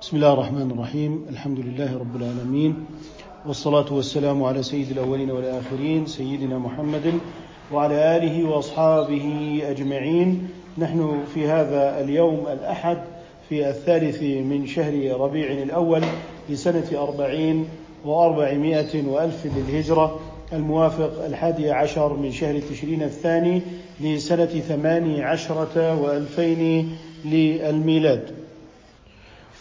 بسم الله الرحمن الرحيم. الحمد لله رب العالمين. والصلاة والسلام على سيد الأولين والآخرين سيدنا محمد وعلى آله وأصحابه أجمعين. نحن في هذا اليوم الأحد في الثالث من شهر ربيع الأول لسنة أربعين وأربعمائة وألف للهجرة الموافق الحادي عشر من شهر تشرين الثاني لسنة ثماني عشرة وألفين للميلاد.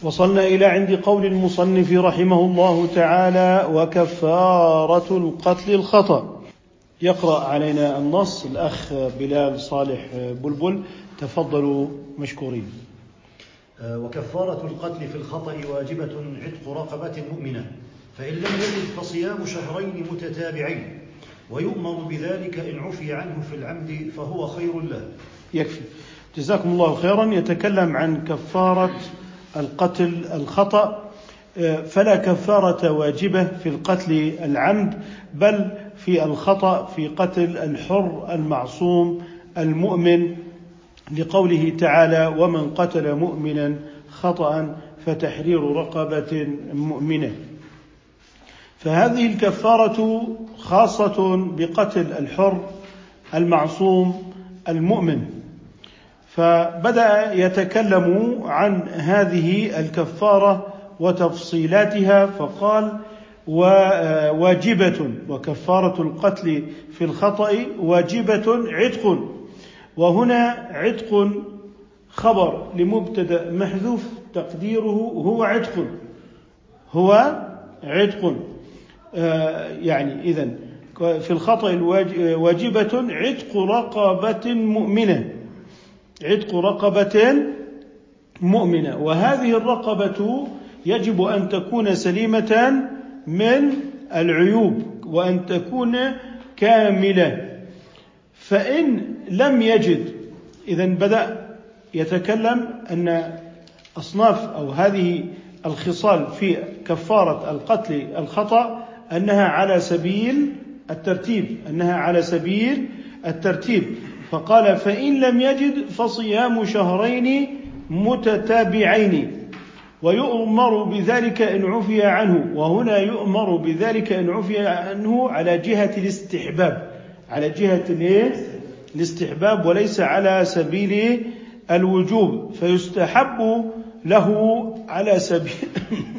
وصلنا إلى عند قول المصنف رحمه الله تعالى وكفارة القتل الخطأ. يقرأ علينا النص الأخ بلال صالح بلبل تفضلوا مشكورين. وكفارة القتل في الخطأ واجبة عتق رقبة مؤمنة فإن لم يجد فصيام شهرين متتابعين ويؤمر بذلك إن عفي عنه في العمد فهو خير له. يكفي. جزاكم الله خيرا. يتكلم عن كفارة القتل الخطأ فلا كفارة واجبة في القتل العمد بل في الخطأ في قتل الحر المعصوم المؤمن لقوله تعالى ومن قتل مؤمنا خطأ فتحرير رقبة مؤمنة فهذه الكفارة خاصة بقتل الحر المعصوم المؤمن. فبدأ يتكلم عن هذه الكفارة وتفصيلاتها فقال وواجبة وكفارة القتل في الخطأ واجبة عتق. وهنا عتق خبر لمبتدأ محذوف تقديره هو عتق. هو عتق. يعني إذا في الخطأ واجبة عتق رقبة مؤمنة. عتق رقبة مؤمنة. وهذه الرقبة يجب أن تكون سليمة من العيوب وأن تكون كاملة. فإن لم يجد إذا بدأ يتكلم أن أصناف أو هذه الخصال في كفارة القتل الخطأ أنها على سبيل الترتيب أنها على سبيل الترتيب. فقال فإن لم يجد فصيام شهرين متتابعين. ويؤمر بذلك إن عفي عنه. وهنا يؤمر بذلك إن عفي عنه على جهة الاستحباب. على جهة الاستحباب وليس على سبيل الوجوب. فيستحب له على سبيل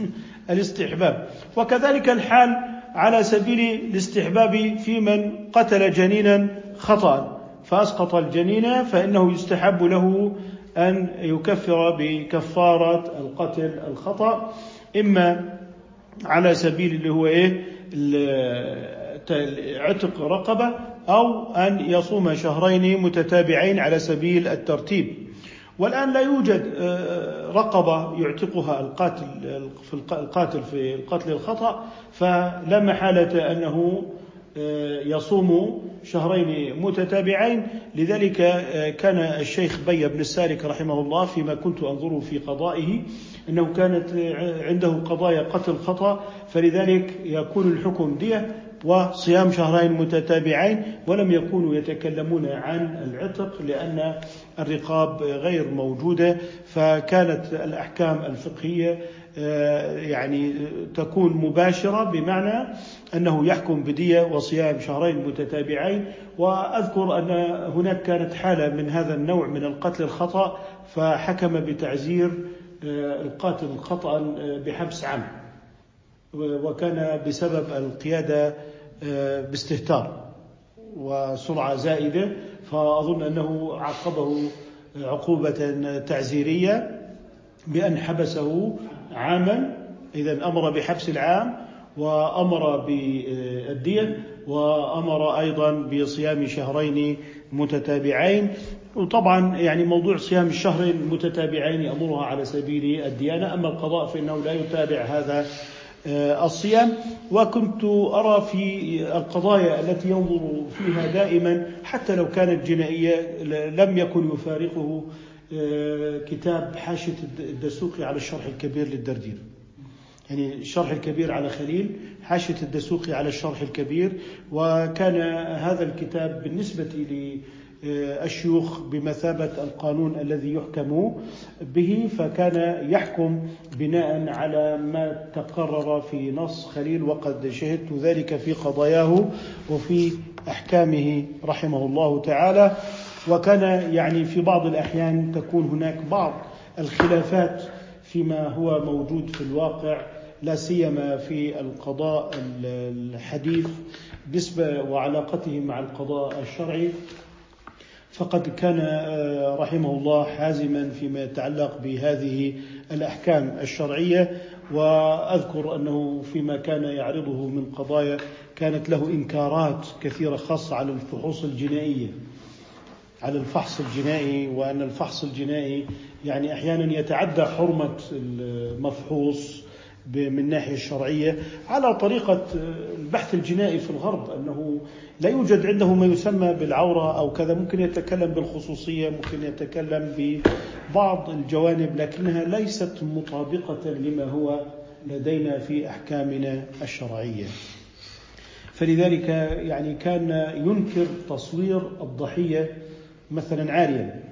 الاستحباب. وكذلك الحال على سبيل الاستحباب في من قتل جنينا خطأ. فأسقط الجنين فإنه يستحب له أن يكفر بكفارة القتل الخطأ. إما على سبيل اللي هو إيه؟ عتق رقبة أو أن يصوم شهرين متتابعين على سبيل الترتيب. والآن لا يوجد رقبة يعتقها القاتل في القاتل في القتل الخطأ فلا محالة أنه يصوم شهرين متتابعين. لذلك كان الشيخ بي بن السالك رحمه الله فيما كنت أنظر في قضائه أنه كانت عنده قضايا قتل خطأ فلذلك يكون الحكم دية. وصيام شهرين متتابعين ولم يكونوا يتكلمون عن العتق لأن الرقاب غير موجودة فكانت الأحكام الفقهية يعني تكون مباشرة بمعنى أنه يحكم بدية وصيام شهرين متتابعين. وأذكر أن هناك كانت حالة من هذا النوع من القتل الخطأ فحكم بتعزير القاتل خطأ بحبس عام وكان بسبب القيادة باستهتار وسرعة زائدة فأظن أنه عاقبه عقوبة تعزيرية بأن حبسه عاما. إذا أمر بحبس العام وأمر بالدية وأمر أيضا بصيام شهرين متتابعين. وطبعا يعني موضوع صيام الشهرين المتتابعين يأمرها على سبيل الديانة أما القضاء فإنه لا يتابع هذا الصيام وكنت أرى في القضايا التي ينظر فيها دائما حتى لو كانت جنائية لم يكن يفارقه كتاب حاشية الدسوقي على الشرح الكبير للدردير. يعني الشرح الكبير على خليل حاشية الدسوقي على الشرح الكبير وكان هذا الكتاب بالنسبة الشيوخ بمثابة القانون الذي يحكم به فكان يحكم بناء على ما تقرر في نص خليل وقد شهدت ذلك في قضاياه وفي أحكامه رحمه الله تعالى. وكان يعني في بعض الأحيان تكون هناك بعض الخلافات فيما هو موجود في الواقع لا سيما في القضاء الحديث بالنسبة وعلاقته مع القضاء الشرعي. فقد كان آه، رحمه الله حازما فيما يتعلق بهذه الأحكام الشرعية وأذكر أنه فيما كان يعرضه من قضايا كانت له إنكارات كثيرة خاصة على الفحوص الجنائية على الفحص الجنائي وأن الفحص الجنائي يعني أحيانا يتعدى حرمة المفحوص من الناحيه الشرعية على طريقة البحث الجنائي في الغرب أنه لا يوجد عنده ما يسمى بالعورة أو كذا ممكن يتكلم بالخصوصية ممكن يتكلم ببعض الجوانب لكنها ليست مطابقة لما هو لدينا في أحكامنا الشرعية. فلذلك يعني كان ينكر تصوير الضحية مثلا عاريا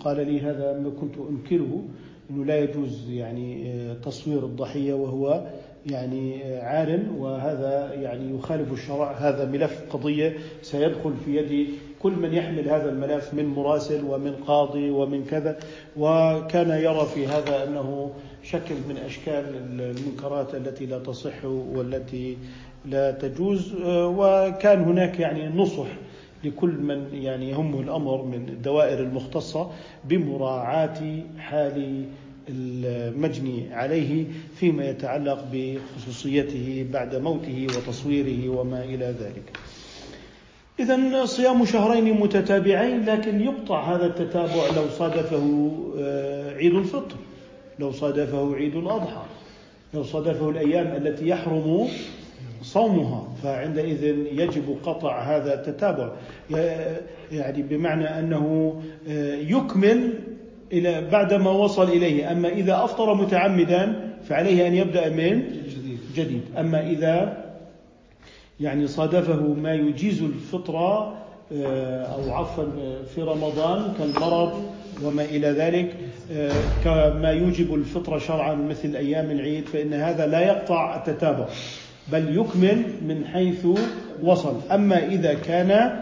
قال لي هذا ما كنت أنكره إنه لا يجوز يعني آه، تصوير الضحية وهو يعني آه، عار وهذا يعني يخالف الشرع. هذا ملف قضية سيدخل في يد كل من يحمل هذا الملف من مراسل ومن قاضي ومن كذا. وكان يرى في هذا أنه شكل من أشكال المنكرات التي لا تصح والتي لا تجوز. آه، وكان هناك يعني نصح لكل من يعني يهمه الأمر من الدوائر المختصة بمراعاة حال المجني عليه فيما يتعلق بخصوصيته بعد موته وتصويره وما إلى ذلك. اذا صيام شهرين متتابعين لكن يقطع هذا التتابع لو صادفه آه، عيد الفطر لو صادفه عيد الأضحى لو صادفه الأيام التي يحرم صومها فعندئذ يجب قطع هذا التتابع. يعني بمعنى أنه آه، يكمل إلى بعد ما وصل إليه. أما إذا أفطر متعمدا فعليه أن يبدأ من؟ جديد. أما إذا يعني صادفه ما يجيز الفطره آه، أو عفوا آه، في رمضان كالمرض وما إلى ذلك كما يوجب الفطره شرعا مثل أيام العيد فإن هذا لا يقطع التتابع. بل يكمل من حيث وصل. أما إذا كان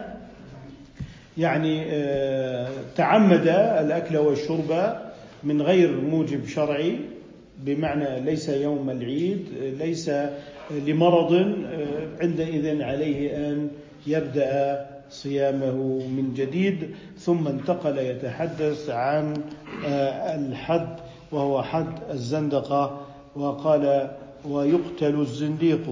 يعني آه، تعمد الأكل والشرب من غير موجب شرعي بمعنى ليس يوم العيد ليس لمرض آه، عندئذ عليه أن يبدأ صيامه من جديد ثم انتقل يتحدث عن آه، الحد وهو حد الزندقة وقال ويقتل الزنديق.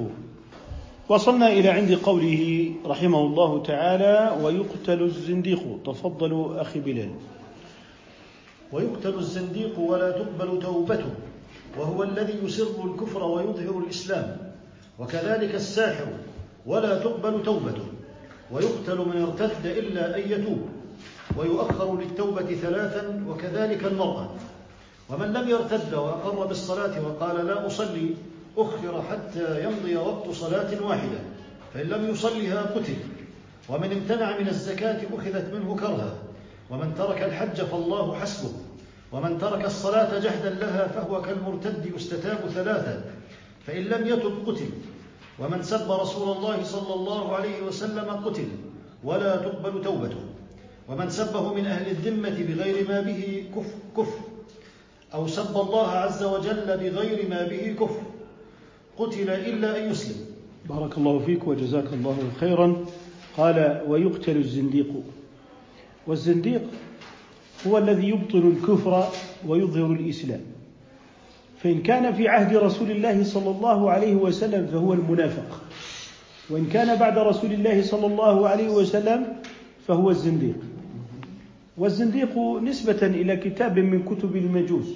وصلنا إلى عند قوله رحمه الله تعالى ويقتل الزنديق. تفضلوا أخي بلال. ويقتل الزنديق ولا تقبل توبته وهو الذي يسر الكفر ويظهر الإسلام. وكذلك الساحر ولا تقبل توبته ويقتل من ارتد إلا أن يتوب ويؤخر للتوبة ثلاثا وكذلك المرأة. ومن لم يرتد وأقر بالصلاة وقال لا أصلي أخر حتى يمضي وقت صلاة واحدة فإن لم يصلها قتل. ومن امتنع من الزكاة أخذت منه كرها. ومن ترك الحج فالله حسبه. ومن ترك الصلاة جهدا لها فهو كالمرتد يستتاب ثلاثا فإن لم يتب قتل. ومن سب رسول الله صلى الله عليه وسلم قتل ولا تقبل توبته. ومن سبه من أهل الذمة بغير ما به كفر, كفر. أو سب الله عز وجل بغير ما به كفر. قتل إلا أن يسلم. بارك الله فيك وجزاك الله خيرا. قال ويقتل الزنديق. والزنديق هو الذي يبطل الكفر ويظهر الإسلام. فإن كان في عهد رسول الله صلى الله عليه وسلم فهو المنافق. وإن كان بعد رسول الله صلى الله عليه وسلم فهو الزنديق. والزنديق نسبة إلى كتاب من كتب المجوس.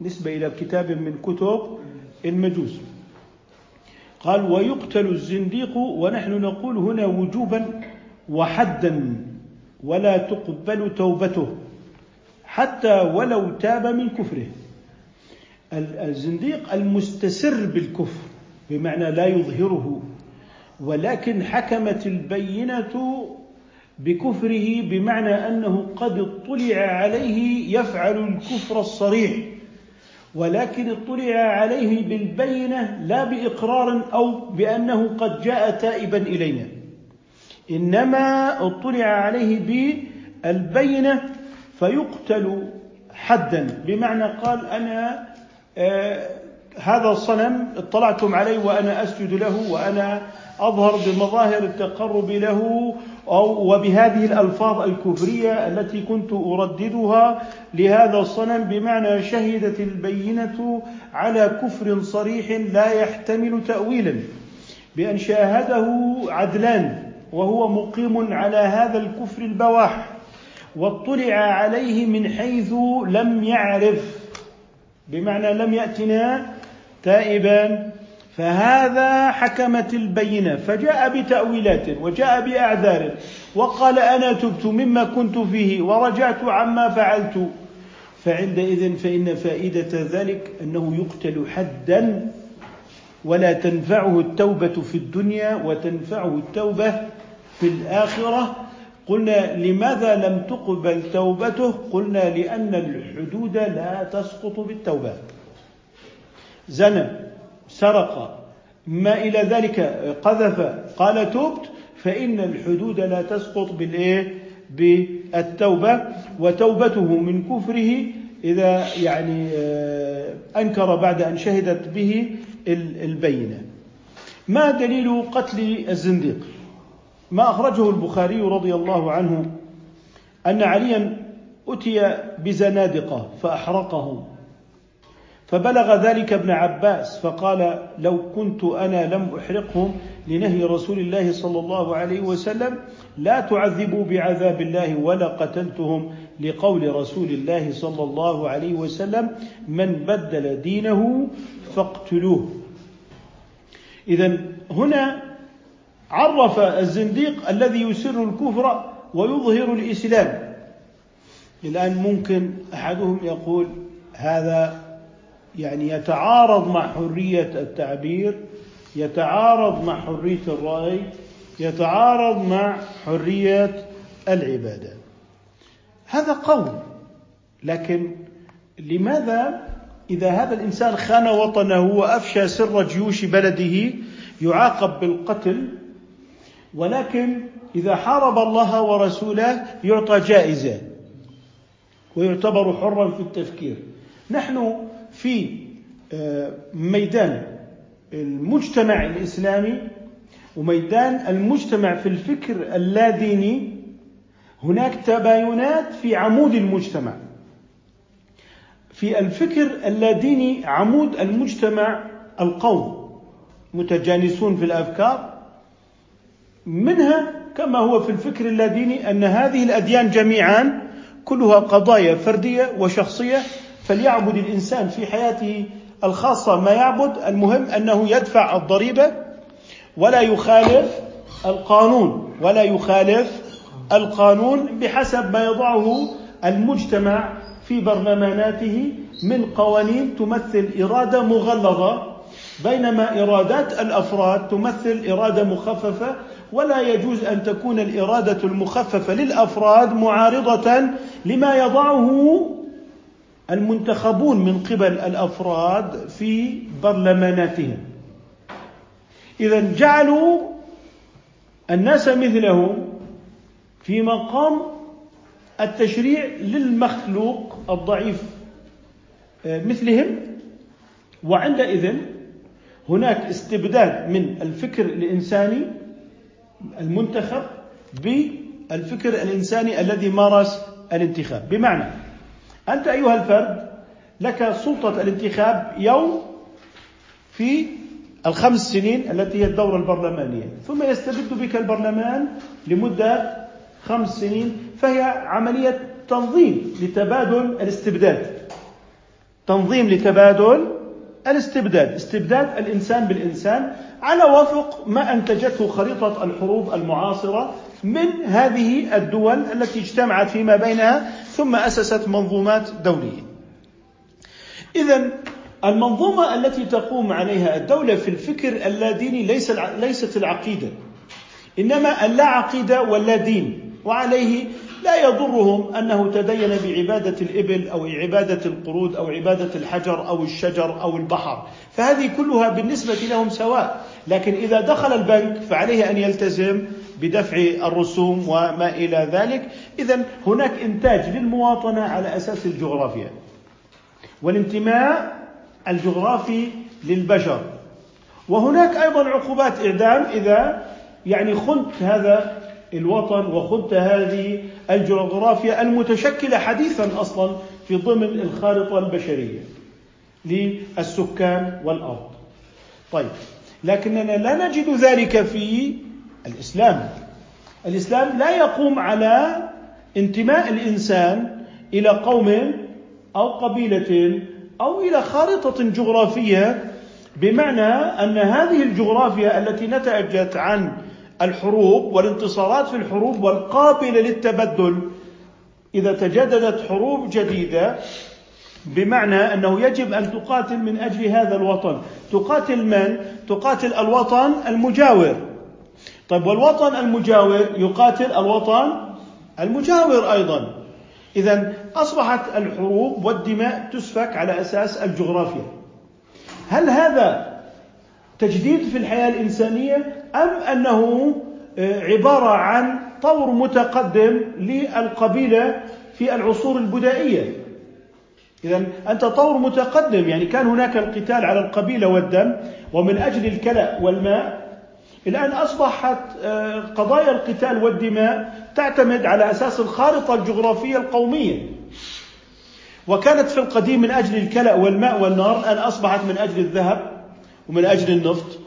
نسبة إلى كتاب من كتب المجوس. قال ويقتل الزنديق ونحن نقول هنا وجوبا وحدا ولا تقبل توبته حتى ولو تاب من كفره. الزنديق المستسر بالكفر بمعنى لا يظهره ولكن حكمت البينة بكفره بمعنى أنه قد اطلع عليه يفعل الكفر الصريح. ولكن اطلع عليه بالبينة لا بإقرار أو بأنه قد جاء تائبا إلينا. إنما اطلع عليه بالبينة فيقتل حدا. بمعنى قال أنا آه هذا الصنم اطلعتم عليه وأنا أسجد له وأنا أظهر بمظاهر التقرب له أو وبهذه الألفاظ الكفرية التي كنت أرددها لهذا الصنم بمعنى شهدت البينة على كفر صريح لا يحتمل تأويلا بأن شاهده عدلان وهو مقيم على هذا الكفر البواح واطلع عليه من حيث لم يعرف بمعنى لم يأتنا تائبا فهذا حكمت البينة فجاء بتأويلات وجاء بأعذار وقال أنا تبت مما كنت فيه ورجعت عما فعلت. فعندئذ فإن فائدة ذلك أنه يقتل حدا ولا تنفعه التوبة في الدنيا وتنفعه التوبة في الآخرة. قلنا لماذا لم تقبل توبته؟ قلنا لأن الحدود لا تسقط بالتوبة. زنى سرق ما إلى ذلك قذف قال تبت فإن الحدود لا تسقط بالإيه؟ بالتوبة وتوبته من كفره إذا يعني أنكر بعد أن شهدت به البينة. ما دليل قتل الزنديق؟ ما أخرجه البخاري رضي الله عنه أن عليا أتي بزنادقة فأحرقه. فبلغ ذلك ابن عباس فقال لو كنت أنا لم أحرقهم لنهي رسول الله صلى الله عليه وسلم لا تعذبوا بعذاب الله ولا قتلتهم لقول رسول الله صلى الله عليه وسلم من بدل دينه فاقتلوه. اذا هنا عرف الزنديق الذي يسر الكفر ويظهر الإسلام. الآن ممكن أحدهم يقول هذا يعني يتعارض مع حرية التعبير يتعارض مع حرية الرأي يتعارض مع حرية العبادة. هذا قول لكن لماذا إذا هذا الإنسان خان وطنه وأفشى سر جيوش بلده يعاقب بالقتل؟ ولكن إذا حارب الله ورسوله يعطى جائزة ويعتبر حرا في التفكير. نحن في آه، ميدان المجتمع الإسلامي وميدان المجتمع في الفكر اللاديني هناك تباينات في عمود المجتمع. في الفكر اللاديني عمود المجتمع القوم متجانسون في الأفكار. منها كما هو في الفكر اللاديني أن هذه الأديان جميعا كلها قضايا فردية وشخصية فليعبد الإنسان في حياته الخاصة. ما يعبد المهم أنه يدفع الضريبة ولا يخالف القانون ولا يخالف القانون بحسب ما يضعه المجتمع في برلماناته من قوانين تمثل إرادة مغلظة بينما إرادات الأفراد تمثل إرادة مخففة ولا يجوز أن تكون الإرادة المخففة للأفراد معارضة لما يضعه المنتخبون من قبل الأفراد في برلماناتهم. اذا جعلوا الناس مثلهم في مقام التشريع للمخلوق الضعيف آه، مثلهم. وعندئذ هناك استبداد من الفكر الإنساني المنتخب بالفكر الإنساني الذي مارس الانتخاب. بمعنى أنت أيها الفرد لك سلطة الانتخاب يوم في الخمس سنين التي هي الدورة البرلمانية. ثم يستبد بك البرلمان لمدة خمس سنين فهي عملية تنظيم لتبادل الاستبداد. تنظيم لتبادل الاستبداد. استبداد الإنسان بالإنسان على وفق ما أنتجته خريطة الحروب المعاصرة من هذه الدول التي اجتمعت فيما بينها ثم أسست منظومات دولية. إذا المنظومة التي تقوم عليها الدولة في الفكر اللاديني ليس ليست العقيدة إنما اللا عقيدة واللا دين وعليه لا يضرهم أنه تدين بعبادة الإبل أو عبادة القرود أو عبادة الحجر أو الشجر أو البحر، فهذه كلها بالنسبة لهم سواء، لكن إذا دخل البنك فعليه أن يلتزم بدفع الرسوم وما إلى ذلك، اذا هناك إنتاج للمواطنة على أساس الجغرافيا. والانتماء الجغرافي للبشر. وهناك أيضا عقوبات إعدام إذا يعني خنت هذا الوطن وخنت هذه الجغرافيا المتشكلة حديثا أصلا في ضمن الخارطة البشرية للسكان والأرض. طيب لكننا لا نجد ذلك في الإسلام. الإسلام لا يقوم على انتماء الإنسان إلى قوم أو قبيلة أو إلى خارطة جغرافية بمعنى أن هذه الجغرافيا التي نتجت عن الحروب والانتصارات في الحروب والقابلة للتبدل إذا تجددت حروب جديدة بمعنى أنه يجب أن تقاتل من أجل هذا الوطن، تقاتل من؟ تقاتل الوطن المجاور. طيب والوطن المجاور يقاتل الوطن المجاور أيضا. اذا أصبحت الحروب والدماء تسفك على أساس الجغرافيا. هل هذا تجديد في الحياة الإنسانية أم أنه آه، عبارة عن طور متقدم للقبيلة في العصور البدائية اذا أنت طور متقدم يعني كان هناك القتال على القبيلة والدم ومن أجل الكلأ والماء الآن أصبحت آه، قضايا القتال والدماء تعتمد على أساس الخارطة الجغرافية القومية. وكانت في القديم من أجل الكلأ والماء والنار الان أصبحت من أجل الذهب ومن أجل النفط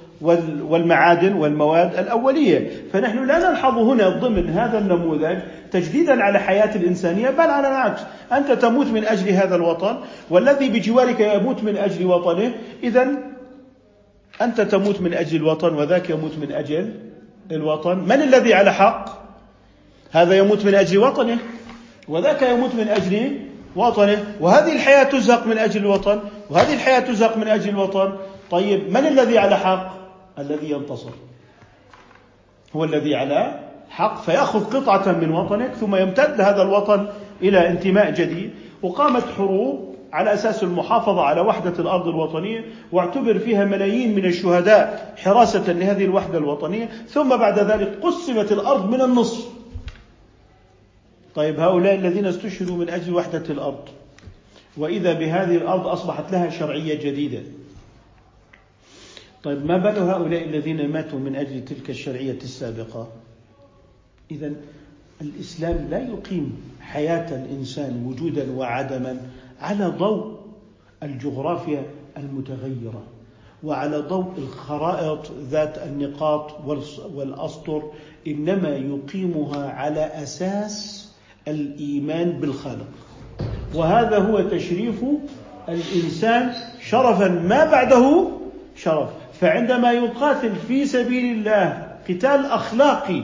والمعادن والمواد الأولية، فنحن لا نلحظ هنا ضمن هذا النموذج تجديدا على حياة الإنسانية بل على العكس، أنت تموت من أجل هذا الوطن والذي بجوارك يموت من أجل وطنه، اذا أنت تموت من أجل الوطن وذاك يموت من أجل الوطن، من الذي على حق؟ هذا يموت من أجل وطنه وذاك يموت من أجل وطنه، وهذه الحياة تزهق من أجل الوطن، وهذه الحياة تزهق من أجل الوطن، طيب من الذي على حق؟ الذي ينتصر. هو الذي على حق فيأخذ قطعة من وطنك ثم يمتد هذا الوطن إلى انتماء جديد. وقامت حروب على أساس المحافظة على وحدة الأرض الوطنية واعتبر فيها ملايين من الشهداء حراسة لهذه الوحدة الوطنية ثم بعد ذلك قسمت الأرض من النصف طيب هؤلاء الذين استشهدوا من أجل وحدة الأرض وإذا بهذه الأرض أصبحت لها شرعية جديدة طيب ما بال هؤلاء الذين ماتوا من أجل تلك الشرعية السابقة؟ اذا الإسلام لا يقيم حياة الإنسان وجودا وعدما على ضوء الجغرافيا المتغيرة وعلى ضوء الخرائط ذات النقاط والأسطر إنما يقيمها على أساس الإيمان بالخالق. وهذا هو تشريف الإنسان شرفا ما بعده شرف. فعندما يقاتل في سبيل الله قتال أخلاقي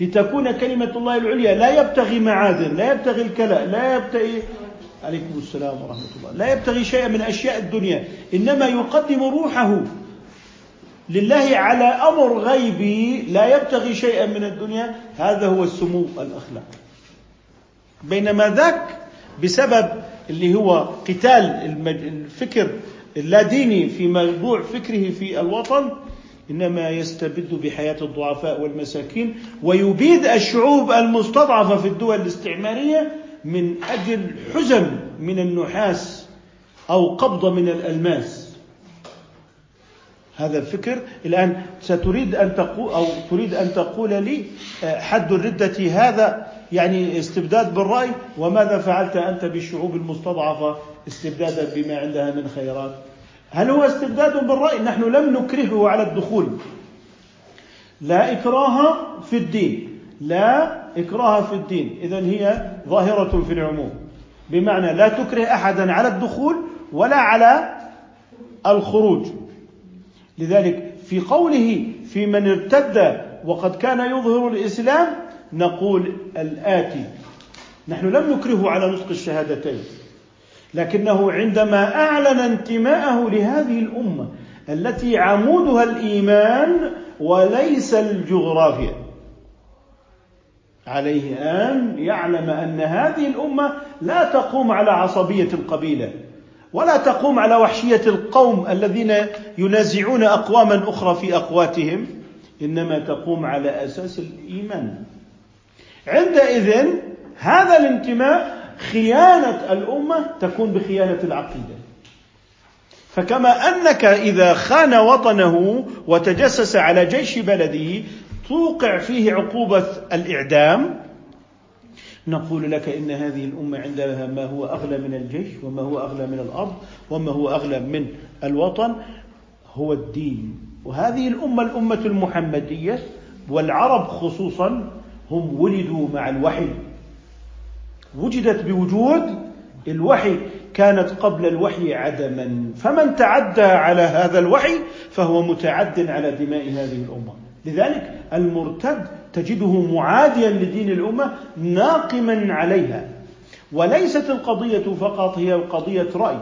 لتكون كلمة الله العليا لا يبتغي معادن لا يبتغي الكلاء لا يبتغي عليكم السلام ورحمة الله. لا يبتغي شيئا من أشياء الدنيا إنما يقدم روحه لله على أمر غيبي لا يبتغي شيئا من الدنيا. هذا هو السمو الأخلاقي بينما ذاك بسبب اللي هو قتال الفكر اللاديني في موضوع فكره في الوطن إنما يستبد بحياة الضعفاء والمساكين ويبيد الشعوب المستضعفة في الدول الاستعمارية من أجل حزم من النحاس أو قبضه من الألماس. هذا الفكر الآن ستريد أن تقول أو تريد أن تقول لي آه، حد الرده هذا يعني استبداد بالرأي وماذا فعلت أنت بالشعوب المستضعفة استبدادا بما عندها من خيرات؟ هل هو استبداد بالرأي؟ نحن لم نكرهه على الدخول. لا إكراه في الدين. لا إكراه في الدين. إذا هي ظاهرة في العموم. بمعنى لا تكره أحدا على الدخول ولا على الخروج. لذلك في قوله في من ارتد وقد كان يظهر الإسلام نقول الآتي نحن لم نكرهه على نطق الشهادتين. لكنه عندما أعلن انتماءه لهذه الأمة التي عمودها الإيمان وليس الجغرافيا. عليه أن يعلم أن هذه الأمة لا تقوم على عصبية القبيله ولا تقوم على وحشية القوم الذين ينازعون أقواما أخرى في أقواتهم إنما تقوم على أساس الإيمان. عندئذ هذا الانتماء خيانة الأمة تكون بخيانة العقيدة. فكما أنك إذا خان وطنه وتجسس على جيش بلده توقع فيه عقوبة الإعدام نقول لك إن هذه الأمة عندها ما هو أغلى من الجيش وما هو أغلى من الأرض وما هو أغلى من الوطن هو الدين. وهذه الأمة الأمة المحمدية والعرب خصوصا هم ولدوا مع الوحي. وجدت بوجود الوحي كانت قبل الوحي عدما. فمن تعدى على هذا الوحي فهو متعد على دماء هذه الأمة. لذلك المرتد تجده معاديا لدين الأمة ناقما عليها. وليست القضية فقط هي قضية رأي.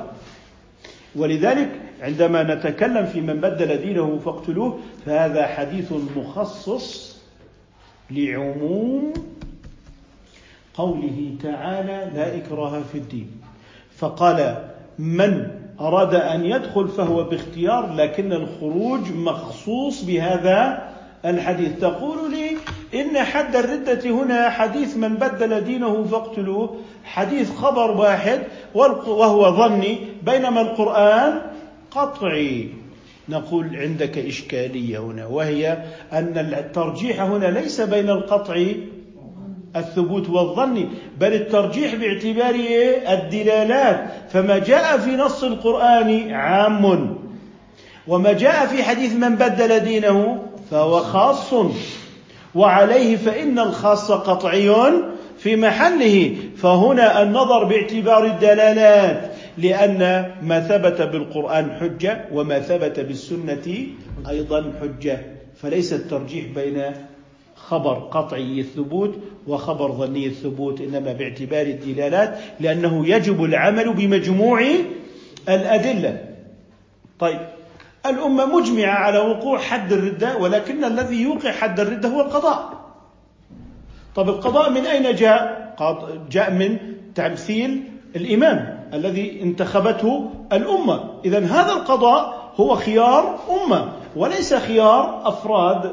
ولذلك عندما نتكلم في من بدل دينه فاقتلوه فهذا حديث مخصص لعموم قوله تعالى لا إكراه في الدين فقال من أراد أن يدخل فهو باختيار لكن الخروج مخصوص بهذا الحديث. تقول لي إن حد الردة هنا حديث من بدل دينه فاقتلوه. حديث خبر واحد وهو ظني بينما القرآن قطعي. نقول عندك إشكالية هنا وهي أن الترجيح هنا ليس بين القطع الثبوت والظن بل الترجيح باعتبار الدلالات. فما جاء في نص القرآن عام وما جاء في حديث من بدل دينه فهو خاص. وعليه فإن الخاص قطعي في محله. فهنا النظر باعتبار الدلالات لأن ما ثبت بالقرآن حجة وما ثبت بالسنة أيضا حجة. فليس الترجيح بين خبر قطعي الثبوت وخبر ظني الثبوت إنما باعتبار الدلالات لأنه يجب العمل بمجموع الأدلة. طيب. الأمة مجمعة على وقوع حد الردة ولكن الذي يوقع حد الردة هو القضاء. طب القضاء من أين جاء؟ جاء من تمثيل الإمام الذي انتخبته الأمة. إذا هذا القضاء هو خيار أمة وليس خيار أفراد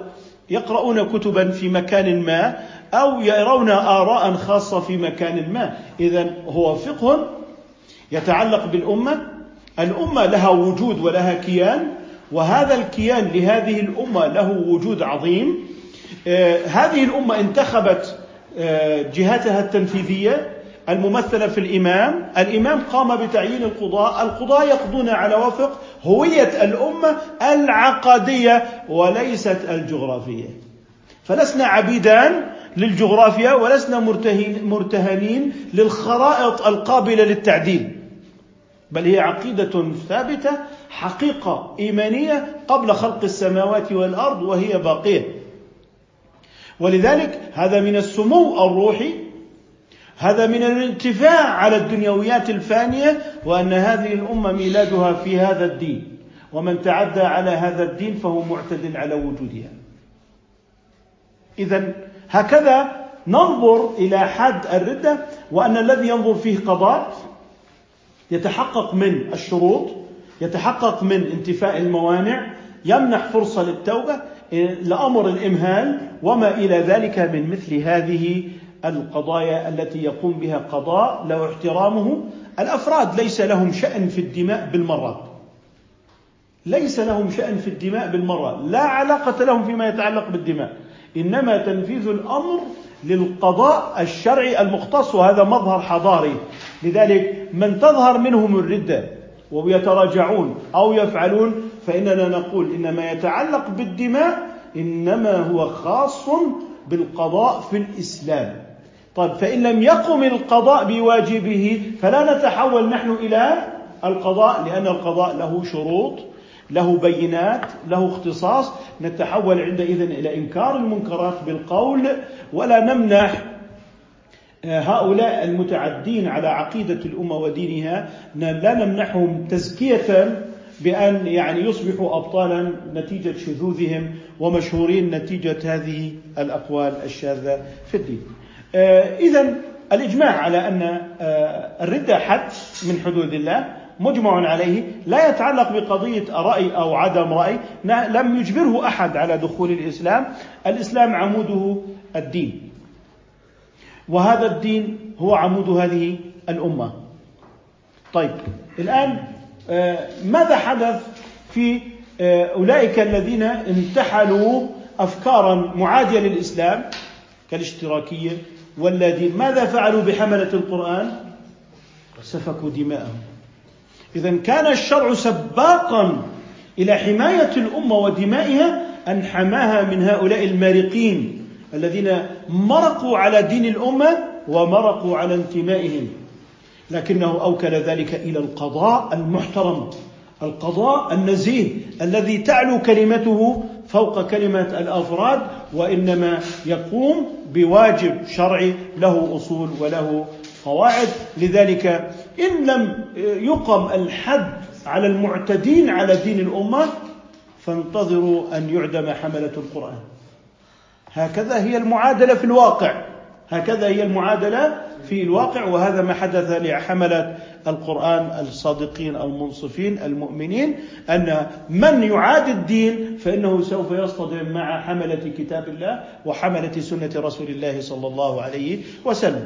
يقرؤون كتبا في مكان ما أو يرون آراء خاصة في مكان ما. إذا هو فقه يتعلق بالأمة الأمة لها وجود ولها كيان وهذا الكيان لهذه الأمة له وجود عظيم آه، هذه الأمة انتخبت آه، جهتها التنفيذية الممثلة في الإمام، الإمام قام بتعيين القضاء، القضاة يقضون على وفق هوية الأمة العقدية وليست الجغرافية. فلسنا عبيدان للجغرافيا ولسنا مرتهنين للخرائط القابلة للتعديل. بل هي عقيدة ثابتة حقيقة إيمانية قبل خلق السماوات والأرض وهي باقية. ولذلك هذا من السمو الروحي هذا من الانتفاع على الدنيويات الفانية وأن هذه الأمة ميلادها في هذا الدين. ومن تعدى على هذا الدين فهو معتد على وجودها. إذا هكذا ننظر إلى حد الردة وأن الذي ينظر فيه قضاء يتحقق من الشروط يتحقق من انتفاء الموانع يمنح فرصة للتوبة لأمر الإمهال وما إلى ذلك من مثل هذه القضايا التي يقوم بها قضاء له احترامه. الأفراد ليس لهم شأن في الدماء بالمرة ليس لهم شأن في الدماء بالمرة لا علاقة لهم فيما يتعلق بالدماء. إنما تنفيذ الأمر للقضاء الشرعي المختص وهذا مظهر حضاري. لذلك من تظهر منهم الردة ويتراجعون أو يفعلون فإننا نقول إن ما يتعلق بالدماء إنما هو خاص بالقضاء في الإسلام. طيب فإن لم يقم القضاء بواجبه فلا نتحول نحن إلى القضاء لأن القضاء له شروط له بينات له اختصاص. نتحول عندئذ إلى إنكار المنكرات بالقول ولا نمنح هؤلاء المتعدين على عقيدة الأمة ودينها لا نمنحهم تزكية بأن يعني يصبحوا أبطالا نتيجة شذوذهم ومشهورين نتيجة هذه الأقوال الشاذة في الدين. إذا الإجماع على أن الردة حد من حدود الله مجمع عليه لا يتعلق بقضية رأي أو عدم رأي لم يجبره أحد على دخول الإسلام. الإسلام عموده الدين. وهذا الدين هو عمود هذه الأمة. طيب الآن آه، ماذا حدث في آه، أولئك الذين انتحلوا أفكارا معادية للإسلام كالاشتراكية والذين ماذا فعلوا بحملة القرآن؟ سفكوا دماءهم. إذا كان الشرع سباقا إلى حماية الأمة ودمائها أن حماها من هؤلاء المارقين. الذين مرقوا على دين الأمة ومرقوا على انتمائهم. لكنه أوكل ذلك إلى القضاء المحترم القضاء النزيه الذي تعلو كلمته فوق كلمة الأفراد وإنما يقوم بواجب شرعي له أصول وله قواعد. لذلك إن لم يقم الحد على المعتدين على دين الأمة فانتظروا أن يعدم حملة القرآن. هكذا هي المعادلة في الواقع. هكذا هي المعادلة في الواقع وهذا ما حدث لحملة القرآن الصادقين المنصفين المؤمنين أن من يعاد الدين فإنه سوف يصطدم مع حملة كتاب الله وحملة سنة رسول الله صلى الله عليه وسلم.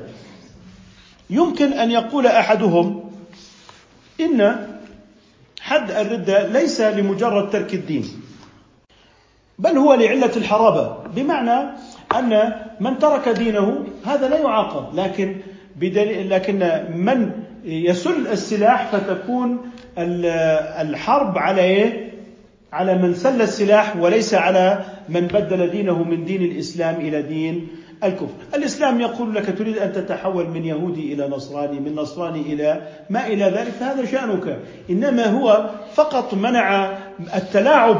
يمكن أن يقول أحدهم إن حد الردة ليس لمجرد ترك الدين. بل هو لعلة الحرابة. بمعنى أن من ترك دينه هذا لا يعاقب لكن بدليل لكن من يسل السلاح فتكون الحرب على إيه؟ على من سل السلاح وليس على من بدل دينه من دين الإسلام إلى دين الكفر. الإسلام يقول لك تريد أن تتحول من يهودي إلى نصراني من نصراني إلى ما إلى ذلك فهذا شأنك. إنما هو فقط منع التلاعب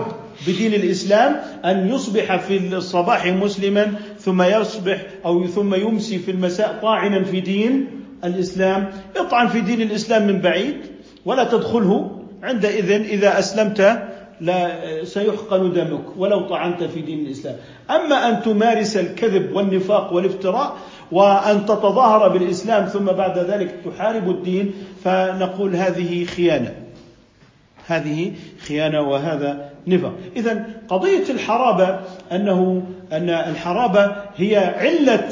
بدين الإسلام أن يصبح في الصباح مسلما ثم يصبح أو ثم يمسي في المساء طاعنا في دين الإسلام. اطعن في دين الإسلام من بعيد ولا تدخله عندئذ. إذا أسلمت لا سيحقن دمك ولو طعنت في دين الإسلام. أما أن تمارس الكذب والنفاق والافتراء وأن تتظاهر بالإسلام ثم بعد ذلك تحارب الدين فنقول هذه خيانة. هذه خيانة وهذا نفاق إذا قضية الحرابة أنه أن الحرابة هي علة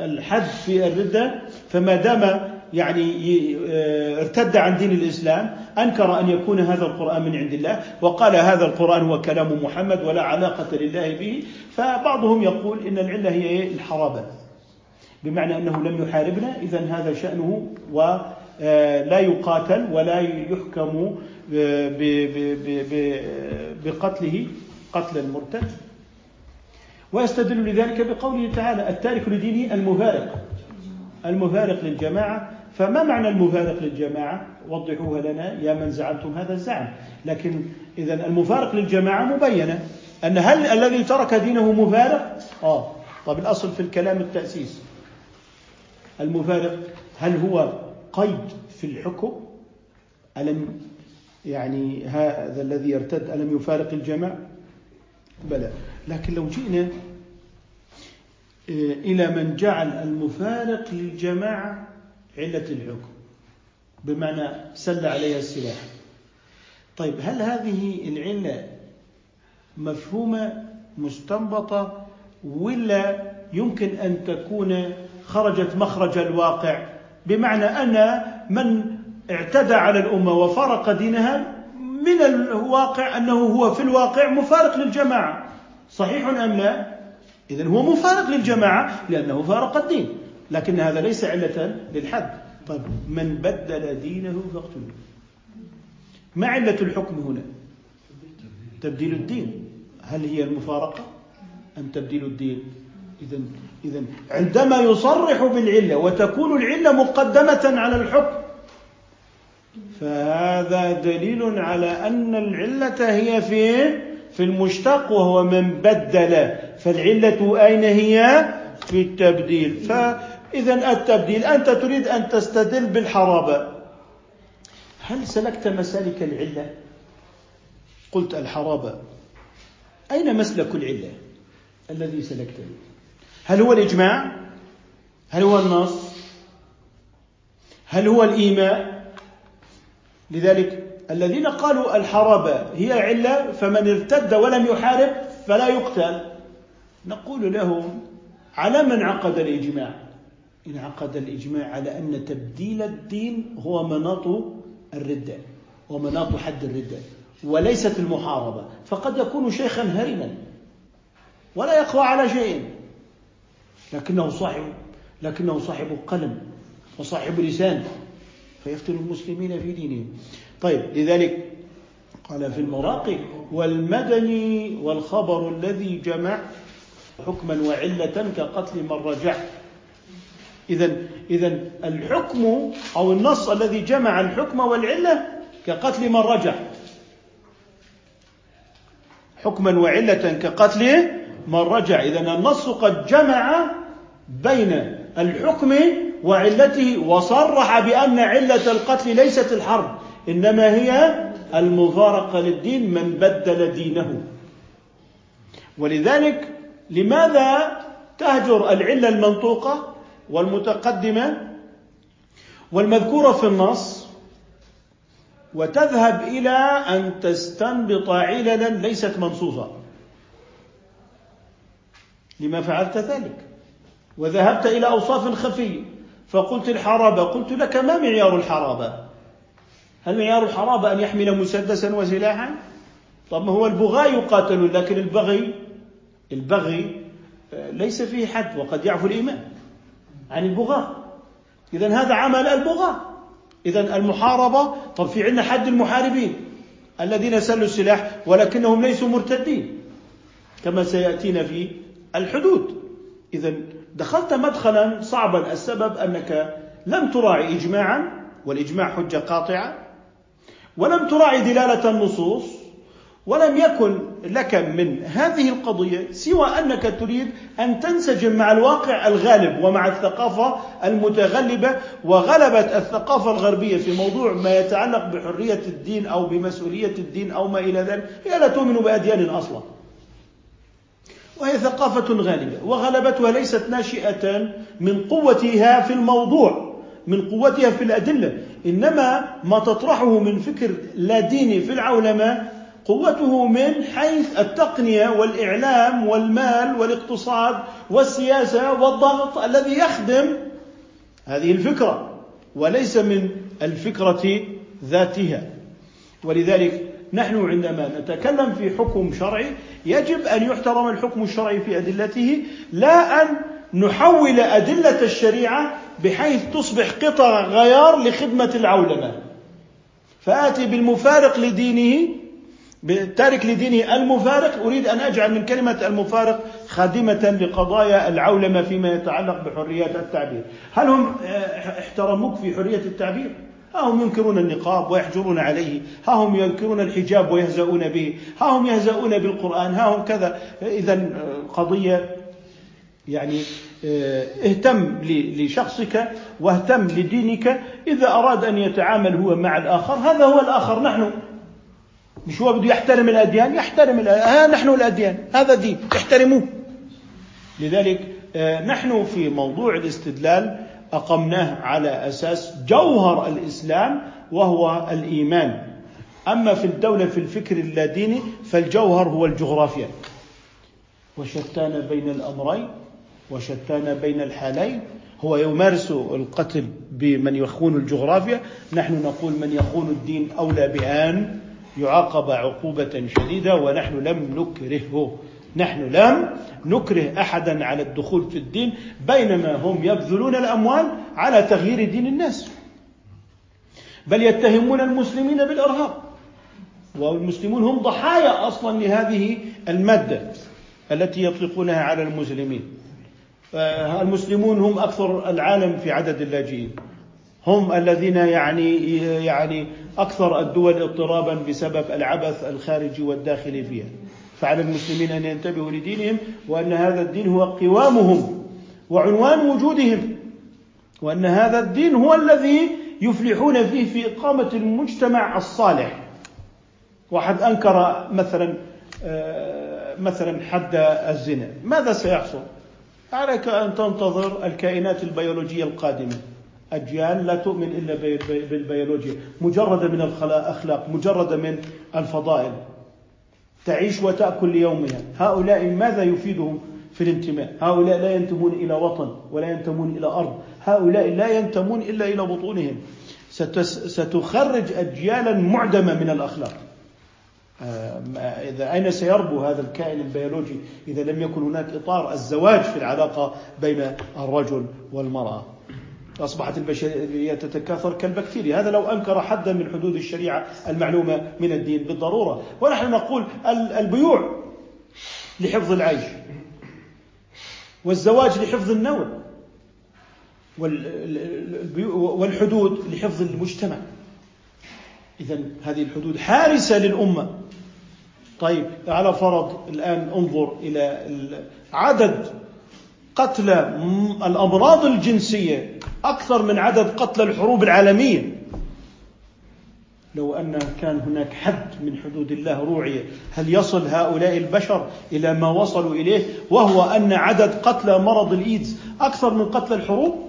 الحد في الردة فما دام يعني آه، ارتد عن دين الإسلام أنكر أن يكون هذا القرآن من عند الله وقال هذا القرآن هو كلام محمد ولا علاقة لله به فبعضهم يقول إن العلة هي إيه؟ الحرابة بمعنى أنه لم يحاربنا إذا هذا شأنه ولا آه، يقاتل ولا يحكم بقتله قتل المرتد. ويستدل لذلك بقوله تعالى التارك لدينه المفارق. المفارق للجماعة. فما معنى المفارق للجماعة؟ وضحوها لنا يا من زعمتم هذا الزعم. لكن إذا المفارق للجماعة مبينة. أن هل الذي ترك دينه مفارق؟ آه. طب الأصل في الكلام التأسيس. المفارق هل هو قيد في الحكم؟ ألم يعني هذا الذي يرتد ألم يفارق الجماعة بلى. لكن لو جئنا آه، إلى من جعل المفارق للجماعة علة الحكم بمعنى سل عليها السلاح. طيب هل هذه العلة مفهومة مستنبطة ولا يمكن أن تكون خرجت مخرج الواقع؟ بمعنى أن من اعتدى على الأمة وفارق دينها من الواقع أنه هو في الواقع مفارق للجماعة. صحيح أم لا؟ إذا هو مفارق للجماعة لأنه فارق الدين لكن هذا ليس علة للحد. طيب من بدل دينه فاقتلوه. ما علة الحكم هنا؟ تبديل الدين. هل هي المفارقة أم تبديل الدين؟ إذا إذا عندما يصرح بالعلة وتكون العلة مقدمة على الحكم فهذا دليل على أن العلة هي في في المشتق وهو من بدل. فالعلة أين هي؟ في التبديل. فإذا التبديل أنت تريد أن تستدل بالحرابة هل سلكت مسالك العلة؟ قلت الحرابة أين مسلك العلة الذي سلكته؟ هل هو الإجماع؟ هل هو النص؟ هل هو الإيماء؟ لذلك الذين قالوا الحرابة هي علة فمن ارتد ولم يحارب فلا يقتل. نقول لهم على من عقد الإجماع؟ انعقد الإجماع على أن تبديل الدين هو مناط الردة ومناط حد الردة وليست المحاربة. فقد يكون شيخا هرما ولا يقوى على شيء. لكنه صاحب لكنه صاحب قلم وصاحب لسان. فيفتن المسلمين في دينهم. طيب لذلك قال في المراقي والمدني والخبر الذي جمع حكما وعلة كقتل من رجع. إذا إذا الحكم أو النص الذي جمع الحكم والعلة كقتل من رجع. حكما وعلة كقتل من رجع. إذا النص قد جمع بين الحكم وعلته وصرح بأن علة القتل ليست الحرب إنما هي المفارقة للدين من بدل دينه. ولذلك لماذا تهجر العلة المنطوقة والمتقدمة والمذكورة في النص؟ وتذهب إلى أن تستنبط عللا ليست منصوصة. لما فعلت ذلك. وذهبت إلى أوصاف خفية فقلت الحرابة قلت لك ما معيار الحرابة؟ هل معيار الحرابة أن يحمل مسدسا وسلاحا؟ طب ما هو البغاة يقاتلون لكن البغي البغي آه، ليس فيه حد وقد يعفو الإيمان عن البغاة إذا هذا عمل البغاة إذا المحاربة طب في عندنا حد المحاربين الذين سلوا السلاح ولكنهم ليسوا مرتدين كما سيأتينا في الحدود. إذا دخلت مدخلا صعبا. السبب أنك لم تراعي إجماعا والإجماع حجة قاطعة ولم تراعي دلالة النصوص ولم يكن لك من هذه القضية سوى أنك تريد أن تنسجم مع الواقع الغالب ومع الثقافة المتغلبة وغلبت الثقافة الغربية في موضوع ما يتعلق بحرية الدين أو بمسؤولية الدين أو ما إلى ذلك. هي لا تؤمن بأديان أصلا. وهي ثقافة غالبة. وغلبتها ليست ناشئة من قوتها في الموضوع من قوتها في الأدلة. إنما ما تطرحه من فكر لا ديني في العولمة قوته من حيث التقنية والإعلام والمال والاقتصاد والسياسة والضغط الذي يخدم هذه الفكرة وليس من الفكرة ذاتها. ولذلك نحن عندما نتكلم في حكم شرعي يجب أن يحترم الحكم الشرعي في أدلته لا أن نحول أدلة الشريعة بحيث تصبح قطع غيار لخدمة العولمة فآتي بالمفارق لدينه تارك لدينه المفارق أريد أن أجعل من كلمة المفارق خادمة لقضايا العولمة فيما يتعلق بحريات التعبير هل هم احترموك في حرية التعبير؟ ها هم ينكرون النقاب ويحجرون عليه ها هم ينكرون الحجاب ويهزؤون به ها هم يهزؤون بالقرآن ها هم كذا. إذا قضية يعني آه، اهتم لشخصك واهتم لدينك. إذا أراد أن يتعامل هو مع الآخر هذا هو الآخر نحن. مش هو بده يحترم الأديان؟ يحترم الأديان. ها نحن الأديان هذا دين احترموه. لذلك آه، نحن في موضوع الاستدلال أقمناه على أساس جوهر الإسلام وهو الإيمان. أما في الدولة في الفكر اللاديني فالجوهر هو الجغرافيا. وشتان بين الأمرين وشتان بين الحالين. هو يمارس القتل بمن يخون الجغرافيا. نحن نقول من يخون الدين أولى بأن يعاقب عقوبة شديدة ونحن لم نكرهه. نحن لم نكره أحدا على الدخول في الدين بينما هم يبذلون الأموال على تغيير دين الناس. بل يتهمون المسلمين بالإرهاب. والمسلمون هم ضحايا أصلا لهذه المادة التي يطلقونها على المسلمين. المسلمون هم أكثر العالم في عدد اللاجئين. هم الذين يعني يعني أكثر الدول اضطرابا بسبب العبث الخارجي والداخلي فيها. فعلى المسلمين أن ينتبهوا لدينهم وأن هذا الدين هو قوامهم وعنوان وجودهم وأن هذا الدين هو الذي يفلحون فيه في إقامة المجتمع الصالح. واحد أنكر مثلا آه، مثلا حد الزنا. ماذا سيحصل؟ عليك أن تنتظر الكائنات البيولوجية القادمة. أجيال لا تؤمن إلا بالبيولوجيا مجردة من الأخلاق مجردة من الفضائل. تعيش وتأكل ليومها. هؤلاء ماذا يفيدهم في الانتماء؟ هؤلاء لا ينتمون إلى وطن ولا ينتمون إلى أرض. هؤلاء لا ينتمون إلا إلى بطونهم. ستخرج أجيالا معدمة من الأخلاق. آه، إذا أين سيربو هذا الكائن البيولوجي إذا لم يكن هناك إطار الزواج في العلاقة بين الرجل والمرأة؟ أصبحت البشرية تتكاثر كالبكتيريا. هذا لو أنكر حدا من حدود الشريعة المعلومة من الدين بالضرورة. ونحن نقول البيوع لحفظ العيش والزواج لحفظ النوع والحدود لحفظ المجتمع. إذا هذه الحدود حارسة للأمة. طيب على فرض الآن انظر إلى عدد قتل الأمراض الجنسية أكثر من عدد قتل الحروب العالمية. لو أن كان هناك حد من حدود الله روعية هل يصل هؤلاء البشر إلى ما وصلوا إليه؟ وهو أن عدد قتلى مرض الإيدز أكثر من قتل الحروب؟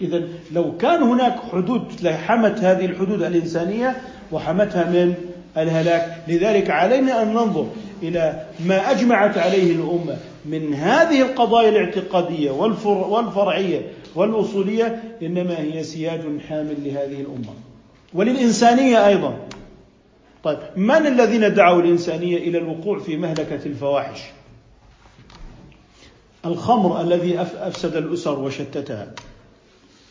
إذا لو كان هناك حدود لحمت هذه الحدود الإنسانية وحمتها من الهلاك. لذلك علينا أن ننظر إلى ما أجمعت عليه الأمة. من هذه القضايا الاعتقادية والفرعية والأصولية إنما هي سياج حامل لهذه الأمة. وللإنسانية أيضا. طيب من الذين دعوا الإنسانية إلى الوقوع في مهلكة الفواحش؟ الخمر الذي أفسد الأسر وشتتها.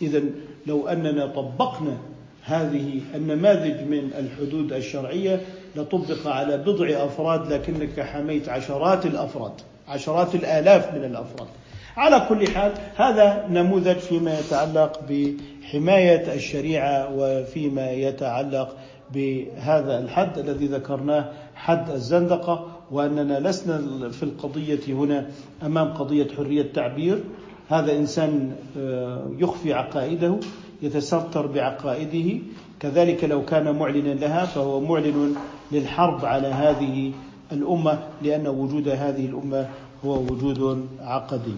إذا لو أننا طبقنا هذه النماذج من الحدود الشرعية لطبق على بضع أفراد لكنك حميت عشرات الأفراد. عشرات الآلاف من الأفراد. على كل حال هذا نموذج فيما يتعلق بحماية الشريعة وفيما يتعلق بهذا الحد الذي ذكرناه حد الزندقة وأننا لسنا في القضية هنا أمام قضية حرية تعبير. هذا إنسان آه، يخفي عقائده يتستر بعقائده. كذلك لو كان معلنا لها فهو معلن للحرب على هذه الأمة لأن وجود هذه الأمة هو وجود عقدي.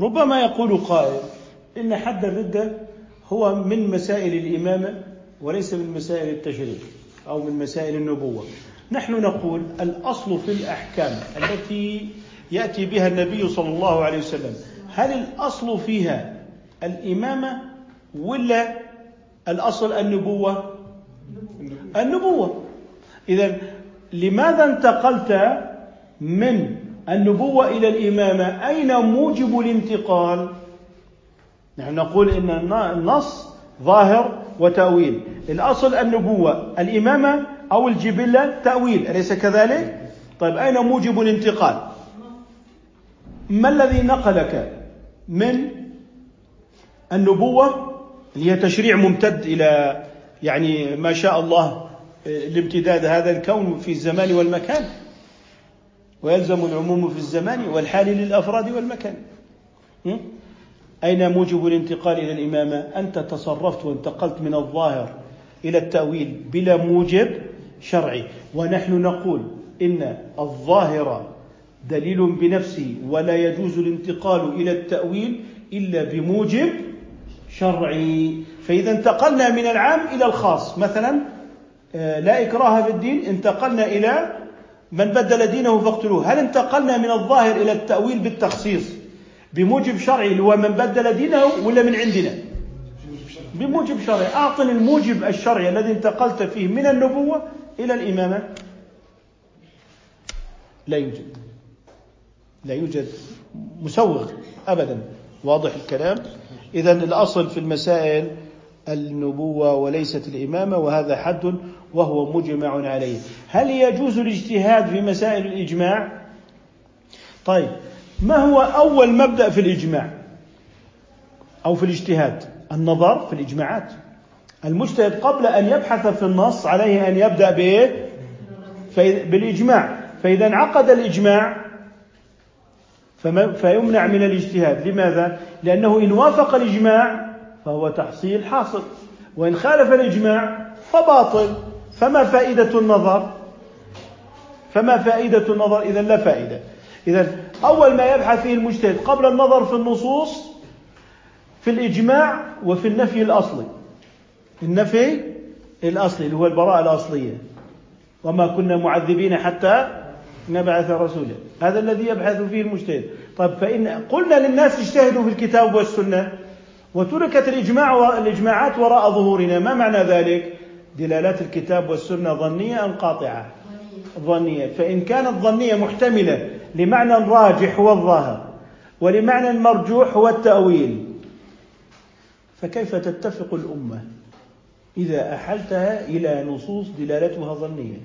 ربما يقول قائل إن حد الردة هو من مسائل الإمامة وليس من مسائل التشريع أو من مسائل النبوة. نحن نقول الأصل في الأحكام التي يأتي بها النبي صلى الله عليه وسلم هل الأصل فيها الإمامة ولا الأصل النبوة؟ النبوة. إذا لماذا انتقلت من النبوة إلى الإمامة؟ أين موجب الانتقال؟ نحن نقول إن النص ظاهر وتأويل. الأصل النبوة الإمامة أو الجبلة تأويل أليس كذلك؟ طيب أين موجب الانتقال؟ ما الذي نقلك من النبوة؟ اللي هي تشريع ممتد إلى يعني ما شاء الله لامتداد هذا الكون في الزمان والمكان. ويلزم العموم في الزمان والحال للأفراد والمكان. أين موجب الانتقال إلى الإمامة؟ أنت تصرفت وانتقلت من الظاهر إلى التأويل بلا موجب شرعي. ونحن نقول إن الظاهر دليل بنفسه ولا يجوز الانتقال إلى التأويل إلا بموجب شرعي. فإذا انتقلنا من العام إلى الخاص. مثلا آه، لا إكراه في الدين انتقلنا إلى من بدل دينه فاقتلوه. هل انتقلنا من الظاهر إلى التأويل بالتخصيص بموجب شرعي هو من بدل دينه ولا من عندنا؟ بموجب شرعي. أعطني الموجب الشرعي الذي انتقلت فيه من النبوة إلى الإمامة. لا يوجد. لا يوجد مسوغ أبدا. واضح الكلام. إذا الأصل في المسائل النبوة وليست الإمامة وهذا حد وهو مجمع عليه. هل يجوز الاجتهاد في مسائل الإجماع؟ طيب ما هو أول مبدأ في الإجماع؟ أو في الاجتهاد؟ النظر في الإجماعات. المجتهد قبل أن يبحث في النص عليه أن يبدأ بإيه بالإجماع. فإذا انعقد الإجماع فيمنع من الاجتهاد. لماذا؟ لأنه إن وافق الإجماع فهو تحصيل حاصل. وإن خالف الإجماع فباطل. فما فائدة النظر؟ فما فائدة النظر؟ إذا لا فائدة. إذا أول ما يبحث فيه المجتهد قبل النظر في النصوص في الإجماع وفي النفي الأصلي. النفي الأصلي اللي هو البراءة الأصلية. وما كنا معذبين حتى نبعث رسولا. هذا الذي يبحث فيه المجتهد. طيب فإن قلنا للناس اجتهدوا في الكتاب والسنة. وتركت الإجماع والإجماعات وراء ظهورنا. ما معنى ذلك؟ دلالات الكتاب والسنة ظنية أم قاطعة؟ ظنية. فإن كانت ظنية محتملة لمعنى راجح هو الظاهر ولمعنى مرجوح هو التأويل فكيف تتفق الأمة إذا أحلتها إلى نصوص دلالتها ظنية؟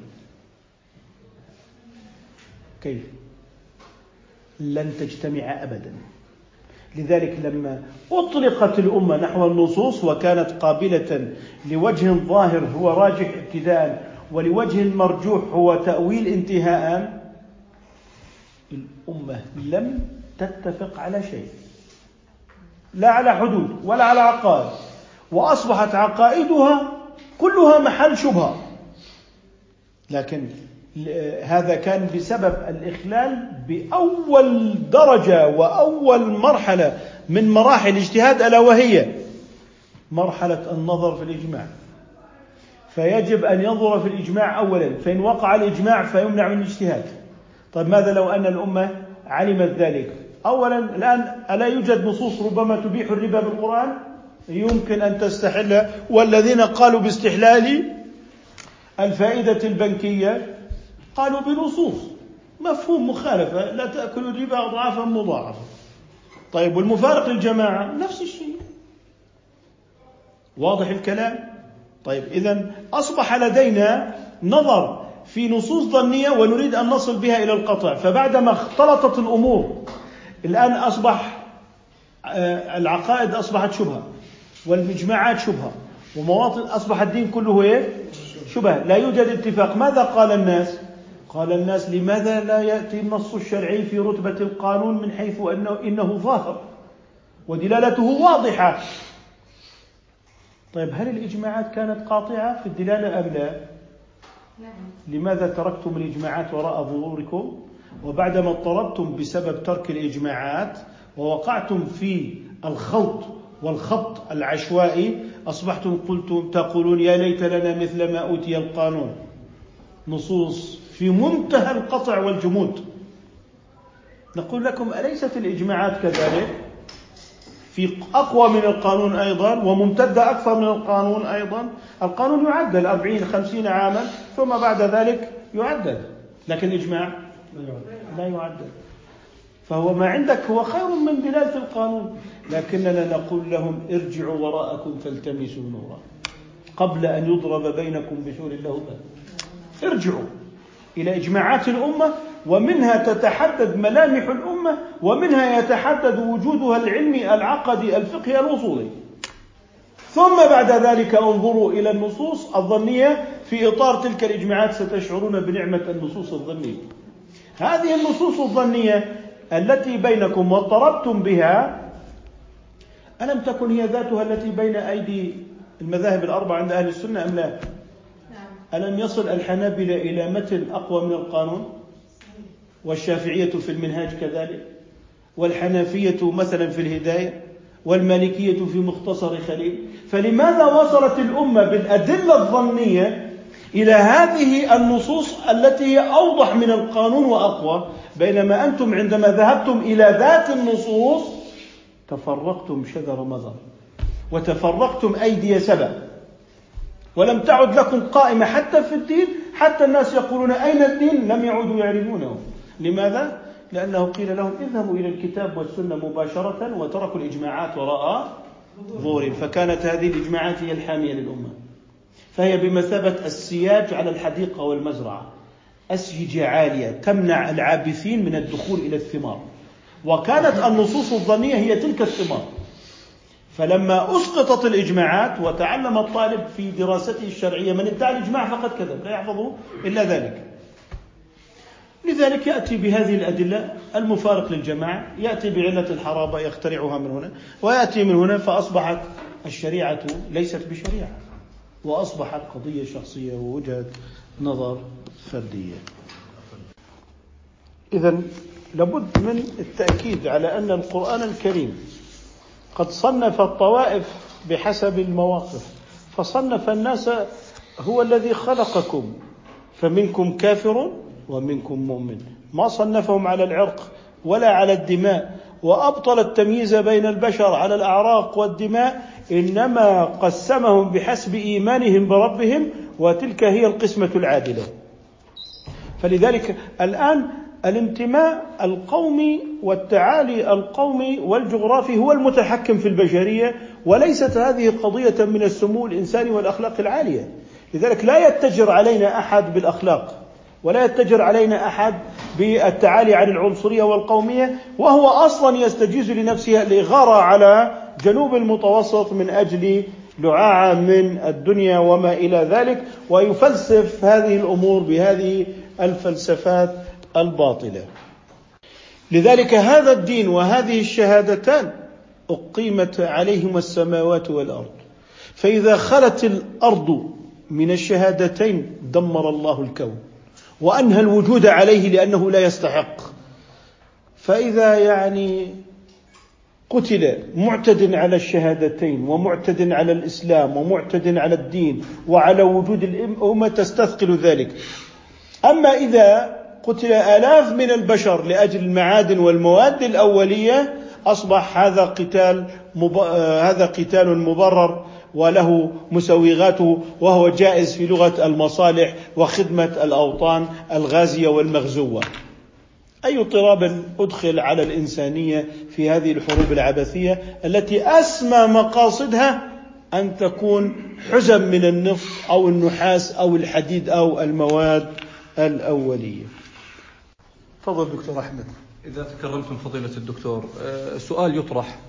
كيف؟ لن تجتمع أبدا. لذلك لما أطلقت الأمة نحو النصوص وكانت قابلة لوجه ظاهر هو راجح ابتداء ولوجه مرجوح هو تأويل انتهاء. الأمة لم تتفق على شيء لا على حدود ولا على عقائد وأصبحت عقائدها كلها محل شبهة. لكن هذا كان بسبب الإخلال بأول درجة وأول مرحلة من مراحل الاجتهاد ألا وهي مرحلة النظر في الإجماع. فيجب أن ينظر في الإجماع أولا فإن وقع الإجماع فيمنع من الاجتهاد. طيب ماذا لو أن الأمة علمت ذلك؟ أولا الآن ألا يوجد نصوص ربما تبيح الربا بالقرآن؟ يمكن أن تستحل. والذين قالوا باستحلال الفائدة البنكية قالوا بنصوص. مفهوم مخالفة لا تأكلوا الربا أضعافا مضاعفة طيب والمفارق للجماعة؟ نفس الشيء. واضح الكلام؟ طيب إذا أصبح لدينا نظر في نصوص ظنية ونريد أن نصل بها إلى القطع. فبعدما اختلطت الأمور الآن أصبح آه، العقائد أصبحت شبهة والإجماعات شبهة ومواطن أصبح الدين كله إيه؟ شبهة. لا يوجد اتفاق. ماذا قال الناس؟ قال الناس لماذا لا يأتي النص الشرعي في رتبة القانون من حيث أنه إنه ظاهر؟ ودلالته واضحة. طيب هل الإجماعات كانت قاطعة؟ في الدلالة أم لا؟ نعم. لماذا تركتم الإجماعات وراء ظهوركم؟ وبعدما اضطربتم بسبب ترك الإجماعات ووقعتم في الخلط والخط العشوائي أصبحتم قلتم تقولون يا ليت لنا مثل ما أوتي القانون. نصوص في منتهى القطع والجمود. نقول لكم أليست الإجماعات كذلك؟ في أقوى من القانون أيضا وممتدة أكثر من القانون أيضا. القانون يعدل أربعين خمسين عاما ثم بعد ذلك يعدل. لكن الإجماع لا يعدل. فهو ما عندك هو خير من دلالة القانون. لكننا نقول لهم ارجعوا وراءكم فالتمسوا نورا. قبل أن يضرب بينكم بسور الله ارجعوا. إلى إجماعات الأمة ومنها تتحدد ملامح الأمة ومنها يتحدد وجودها العلمي العقدي الفقهي الوصولي ثم بعد ذلك انظروا إلى النصوص الظنية في إطار تلك الإجماعات ستشعرون بنعمة النصوص الظنية هذه النصوص الظنية التي بينكم واضطربتم بها ألم تكن هي ذاتها التي بين أيدي المذاهب الأربعة عند أهل السنة أم لا؟ ألم يصل الحنابلة إلى متن أقوى من القانون؟ والشافعية في المنهاج كذلك؟ والحنفية مثلا في الهداية؟ والمالكية في مختصر خليل؟ فلماذا وصلت الأمة بالأدلة الظنية إلى هذه النصوص التي هي أوضح من القانون وأقوى؟ بينما أنتم عندما ذهبتم إلى ذات النصوص تفرقتم شذر مزر وتفرقتم أيدي سبع. ولم تعد لكم قائمة حتى في الدين حتى الناس يقولون أين الدين؟ لم يعودوا يعرفونه لماذا؟ لأنه قيل لهم اذهبوا إلى الكتاب والسنة مباشرة وتركوا الإجماعات وراء ظهورهم فكانت هذه الإجماعات هي الحامية للأمة. فهي بمثابة السياج على الحديقة والمزرعة. أسيجة عالية تمنع العابثين من الدخول إلى الثمار. وكانت النصوص الظنية هي تلك الثمار. فلما أسقطت الإجماعات وتعلم الطالب في دراسته الشرعية من ادعى الإجماع فقد كذب لا يحفظه إلا ذلك. لذلك يأتي بهذه الأدلة المفارق للجماعة يأتي بعلة الحرابة يخترعها من هنا ويأتي من هنا فأصبحت الشريعة ليست بشريعة وأصبحت قضية شخصية ووجهة نظر فردية. إذا لابد من التأكيد على أن القرآن الكريم قد صنف الطوائف بحسب المواقف. فصنف الناس هو الذي خلقكم. فمنكم كافر ومنكم مؤمن. ما صنفهم على العرق ولا على الدماء. وأبطل التمييز بين البشر على الأعراق والدماء. إنما قسمهم بحسب إيمانهم بربهم. وتلك هي القسمة العادلة. فلذلك الآن الانتماء القومي والتعالي القومي والجغرافي هو المتحكم في البشرية وليست هذه قضية من السمو الإنساني والأخلاق العالية. لذلك لا يتجر علينا أحد بالأخلاق ولا يتجر علينا أحد بالتعالي عن العنصرية والقومية وهو أصلا يستجيز لنفسه الاغاره على جنوب المتوسط من أجل لعاعه من الدنيا وما إلى ذلك ويفلسف هذه الأمور بهذه الفلسفات الباطلة. لذلك هذا الدين وهذه الشهادتان أقيمت عليهما السماوات والأرض. فإذا خلت الأرض من الشهادتين دمر الله الكون. وأنهى الوجود عليه لأنه لا يستحق فإذا يعني قتل معتد على الشهادتين ومعتد على الإسلام ومعتد على الدين وعلى وجود الأمة تستثقل ذلك أما إذا قتل آلاف من البشر لأجل المعادن والمواد الأولية أصبح هذا قتال مب... هذا قتال مبرر وله مسوغاته وهو جائز في لغة المصالح وخدمة الأوطان الغازية والمغزوة. أي اضطراب أدخل على الإنسانية في هذه الحروب العبثية التي أسمى مقاصدها أن تكون حزم من النفط أو النحاس أو الحديد أو المواد الأولية. تفضل دكتور أحمد. إذا تكرمتم فضيلة الدكتور آه، سؤال يطرح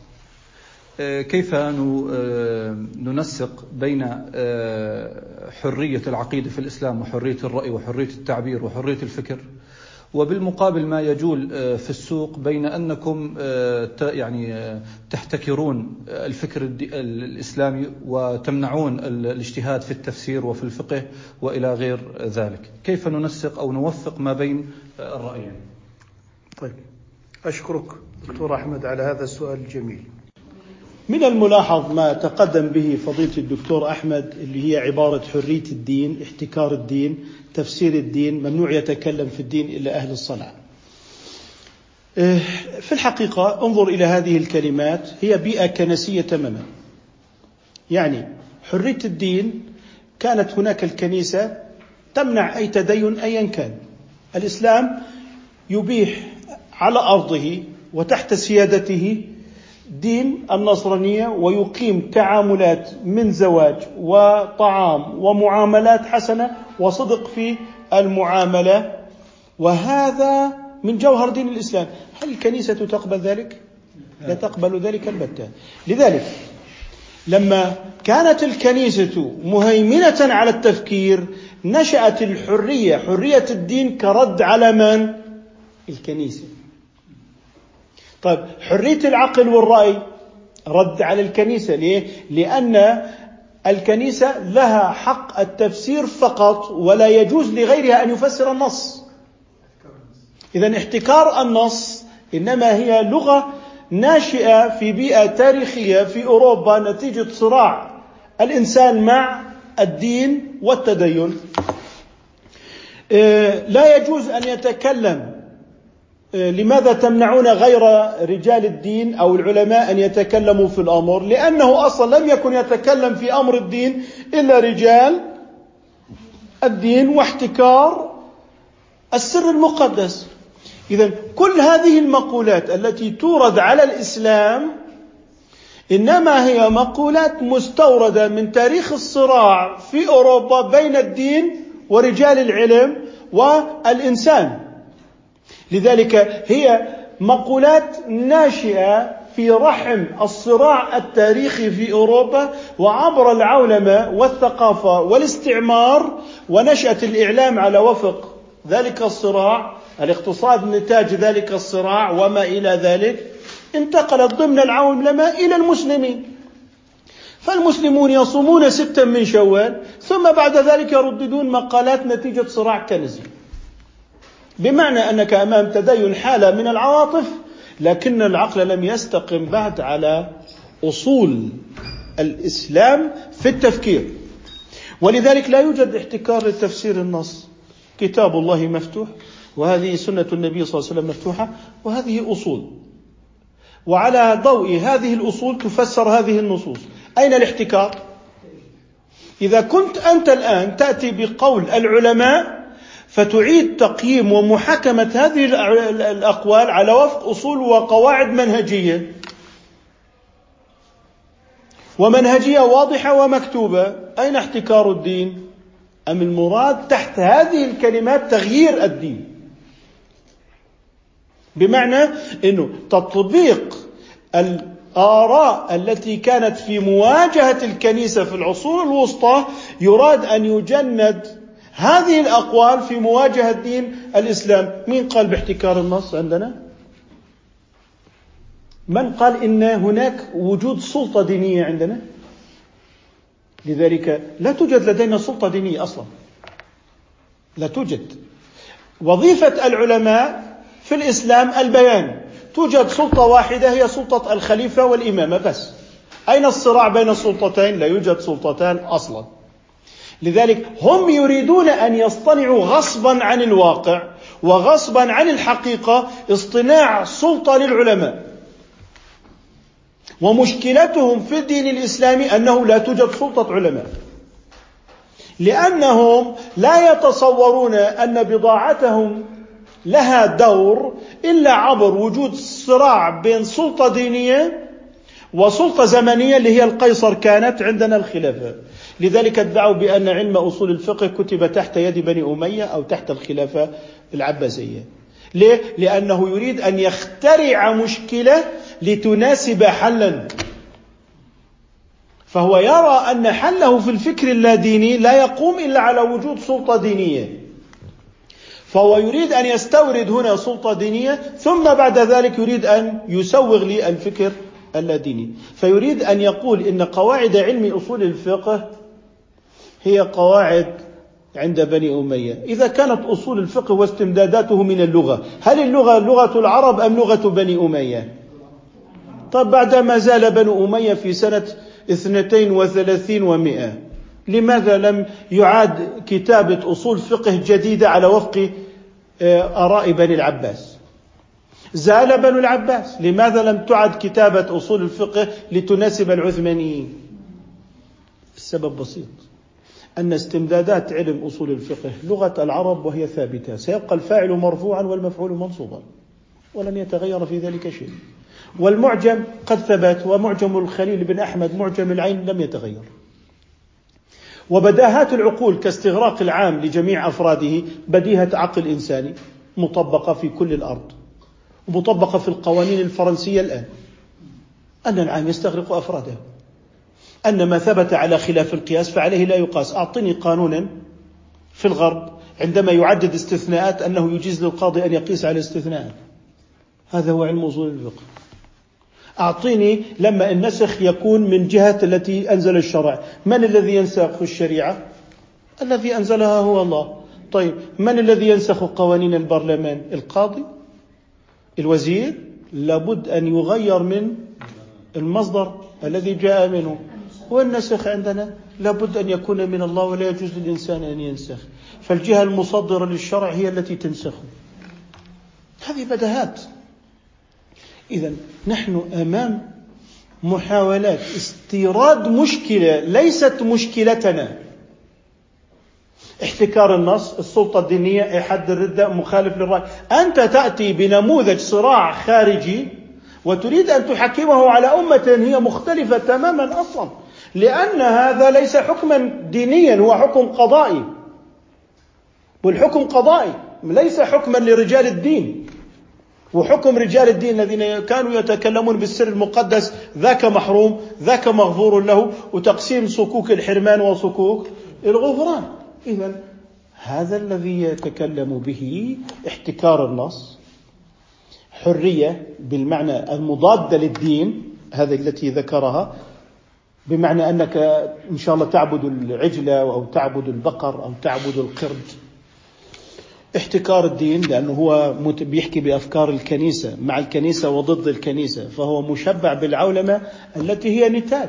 آه، كيف آه، ننسق بين حرية العقيدة في الإسلام وحرية الرأي وحرية التعبير وحرية الفكر وبالمقابل ما يجول في السوق بين أنكم يعني تحتكرون الفكر الإسلامي وتمنعون الاجتهاد في التفسير وفي الفقه وإلى غير ذلك. كيف ننسق أو نوفق ما بين الرأيين؟ طيب. أشكرك دكتور أحمد على هذا السؤال الجميل. من الملاحظ ما تقدم به فضيلة الدكتور أحمد اللي هي عبارة حرية الدين احتكار الدين تفسير الدين ممنوع يتكلم في الدين إلا أهل الصنعة إيه، في الحقيقة انظر إلى هذه الكلمات هي بيئة كنسية تماما. يعني حرية الدين كانت هناك الكنيسة تمنع أي تدين أيا كان. الإسلام يبيح على أرضه وتحت سيادته دين النصرانية ويقيم تعاملات من زواج وطعام ومعاملات حسنة وصدق في المعاملة وهذا من جوهر دين الإسلام، هل الكنيسة تقبل ذلك؟ لا تقبل ذلك البتة لذلك لما كانت الكنيسة مهيمنة على التفكير نشأت الحرية حرية الدين كرد على من؟ الكنيسة طيب حرية العقل والرأي رد على الكنيسة. ليه؟ لأن الكنيسة لها حق التفسير فقط ولا يجوز لغيرها أن يفسر النص. إذا احتكار النص إنما هي لغة ناشئة في بيئة تاريخية في أوروبا نتيجة صراع الإنسان مع الدين والتدين. إيه، لا يجوز أن يتكلم لماذا تمنعون غير رجال الدين أو العلماء أن يتكلموا في الأمر؟ لأنه أصلا لم يكن يتكلم في أمر الدين إلا رجال الدين واحتكار السر المقدس. اذا كل هذه المقولات التي تورد على الإسلام إنما هي مقولات مستوردة من تاريخ الصراع في أوروبا بين الدين ورجال العلم والإنسان. لذلك هي مقولات ناشئة في رحم الصراع التاريخي في أوروبا وعبر العولمة والثقافة والاستعمار ونشاه الإعلام على وفق ذلك الصراع الاقتصاد نتاج ذلك الصراع وما إلى ذلك انتقلت ضمن العولمة إلى المسلمين. فالمسلمون يصومون ستا من شوال ثم بعد ذلك يرددون مقالات نتيجة صراع كنزي. بمعنى أنك أمام تدين حاله من العواطف لكن العقل لم يستقم بعد على أصول الإسلام في التفكير. ولذلك لا يوجد احتكار لتفسير النص. كتاب الله مفتوح وهذه سنة النبي صلى الله عليه وسلم مفتوحة وهذه أصول. وعلى ضوء هذه الأصول تفسر هذه النصوص. أين الاحتكار؟ إذا كنت أنت الآن تأتي بقول العلماء فتعيد تقييم ومحاكمة هذه الأقوال على وفق أصول وقواعد منهجية. ومنهجية واضحة ومكتوبة. أين احتكار الدين؟ أم المراد تحت هذه الكلمات تغيير الدين؟ بمعنى إنه تطبيق الآراء التي كانت في مواجهة الكنيسة في العصور الوسطى يراد أن يجند هذه الأقوال في مواجهة دين الإسلام، مين قال باحتكار النص عندنا؟ من قال إن هناك وجود سلطة دينية عندنا؟ لذلك لا توجد لدينا سلطة دينية أصلا. لا توجد. وظيفة العلماء في الإسلام البيان توجد سلطة واحدة هي سلطة الخليفة والإمامة بس أين الصراع بين السلطتين لا يوجد سلطتان أصلا لذلك هم يريدون أن يصطنعوا غصبا عن الواقع وغصبا عن الحقيقة اصطناع سلطة للعلماء. ومشكلتهم في الدين الإسلامي أنه لا توجد سلطة علماء. لأنهم لا يتصورون أن بضاعتهم لها دور إلا عبر وجود صراع بين سلطة دينية وسلطة زمنية اللي هي القيصر كانت عندنا الخلافة. لذلك ادعوا بأن علم أصول الفقه كتب تحت يد بني أمية أو تحت الخلافه العباسية. ليه؟ لأنه يريد أن يخترع مشكلة لتناسب حلا. فهو يرى أن حله في الفكر اللاديني لا يقوم إلا على وجود سلطة دينية. فهو يريد أن يستورد هنا سلطة دينية ثم بعد ذلك يريد أن يسوغ للفكر اللاديني. فيريد أن يقول إن قواعد علم أصول الفقه هي قواعد عند بني أمية. إذا كانت أصول الفقه واستمداداته من اللغة هل اللغة لغة العرب أم لغة بني أمية؟ طب بعدما زال بنو أمية في سنة اثنتين وثلاثين ومائه لماذا لم يعاد كتابة أصول فقه جديدة على وفق آه، آراء بني العباس؟ زال بنو العباس. لماذا لم تعد كتابة أصول الفقه لتناسب العثمانيين؟ السبب بسيط. أن استمدادات علم أصول الفقه لغة العرب وهي ثابتة. سيبقى الفاعل مرفوعا والمفعول منصوبا ولن يتغير في ذلك شيء. والمعجم قد ثبت ومعجم الخليل بن أحمد معجم العين لم يتغير. وبداهات العقول كاستغراق العام لجميع أفراده بديهة عقل إنساني مطبقة في كل الأرض ومطبقة في القوانين الفرنسية الآن. أن العام يستغرق أفراده. أن ما ثبت على خلاف القياس فعليه لا يقاس. أعطني قانونا في الغرب عندما يعدد استثناءات أنه يجيز للقاضي أن يقيس على الاستثناءات هذا هو علم أصول الفقه. أعطيني لما النسخ يكون من جهة التي أنزل الشرع. من الذي ينسخ الشريعة؟ الذي أنزلها هو الله. طيب من الذي ينسخ قوانين البرلمان؟ القاضي؟ الوزير؟ لابد أن يغير من المصدر الذي جاء منه. والنسخ عندنا لابد أن يكون من الله ولا يجوز للإنسان أن ينسخ. فالجهة المصدرة للشرع هي التي تنسخه. هذه بدهات. إذا نحن أمام محاولات استيراد مشكلة ليست مشكلتنا. احتكار النص السلطة الدينية حد الردة مخالف للرأي. أنت تأتي بنموذج صراع خارجي وتريد أن تحكمه على أمة هي مختلفة تماما أصلا. لأن هذا ليس حكما دينيا هو حكم قضائي. والحكم قضائي ليس حكما لرجال الدين. وحكم رجال الدين الذين كانوا يتكلمون بالسر المقدس ذاك محروم ذاك مغفور له وتقسيم صكوك الحرمان وصكوك الغفران. اذا هذا الذي يتكلم به احتكار النص حرية بالمعنى المضاد للدين هذه التي ذكرها بمعنى أنك إن شاء الله تعبد العجلة أو تعبد البقر أو تعبد القرد. احتكار الدين لأنه هو بيحكي بأفكار الكنيسة مع الكنيسة وضد الكنيسة فهو مشبع بالعولمة التي هي نتاج.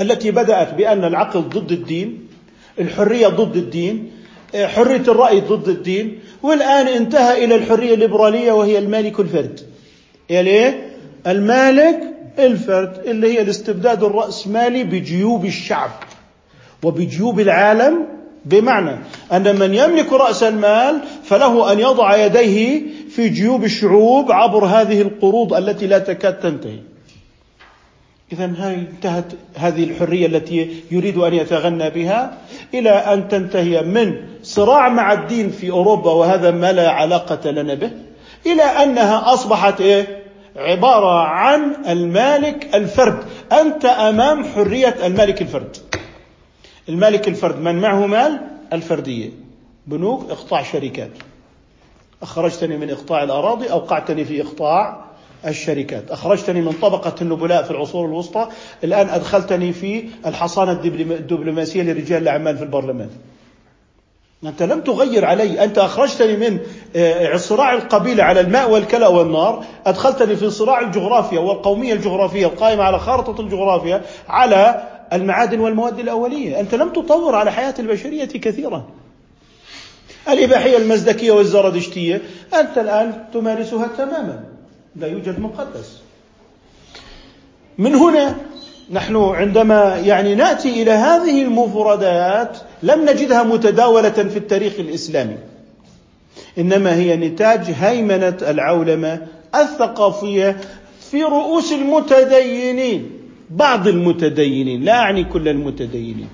التي بدأت بأن العقل ضد الدين الحرية ضد الدين حرية الرأي ضد الدين والآن انتهى إلى الحرية الليبرالية وهي المالك الفرد. يعني المالك الفرد اللي هي الاستبداد الرأسمالي بجيوب الشعب وبجيوب العالم بمعنى أن من يملك رأس المال فله أن يضع يديه في جيوب الشعوب عبر هذه القروض التي لا تكاد تنتهي إذا هاي انتهت هذه الحرية التي يريد أن يتغنى بها إلى أن تنتهي من صراع مع الدين في أوروبا وهذا ما لا علاقة لنا به إلى أنها أصبحت إيه؟ عبارة عن المالك الفرد. أنت أمام حرية المالك الفرد. المالك الفرد من معه مال الفردية. بنوك إقطاع شركات. أخرجتني من إقطاع الأراضي أوقعتني في إقطاع الشركات. أخرجتني من طبقة النبلاء في العصور الوسطى. الآن أدخلتني في الحصانة الدبلوماسية لرجال الأعمال في البرلمان. أنت لم تغير علي. أنت أخرجتني من آه، صراع القبيلة على الماء والكلى والنار. أدخلتني في صراع الجغرافيا والقومية الجغرافية القائمة على خارطة الجغرافيا على المعادن والمواد الأولية. أنت لم تطور على حياة البشرية كثيرا. الإباحية المزدكية والزردشتية أنت الآن تمارسها تماما. لا يوجد مقدس. من هنا نحن عندما يعني نأتي إلى هذه المفردات لم نجدها متداولة في التاريخ الإسلامي. إنما هي نتاج هيمنة العولمة الثقافية في رؤوس المتدينين بعض المتدينين لا أعني كل المتدينين.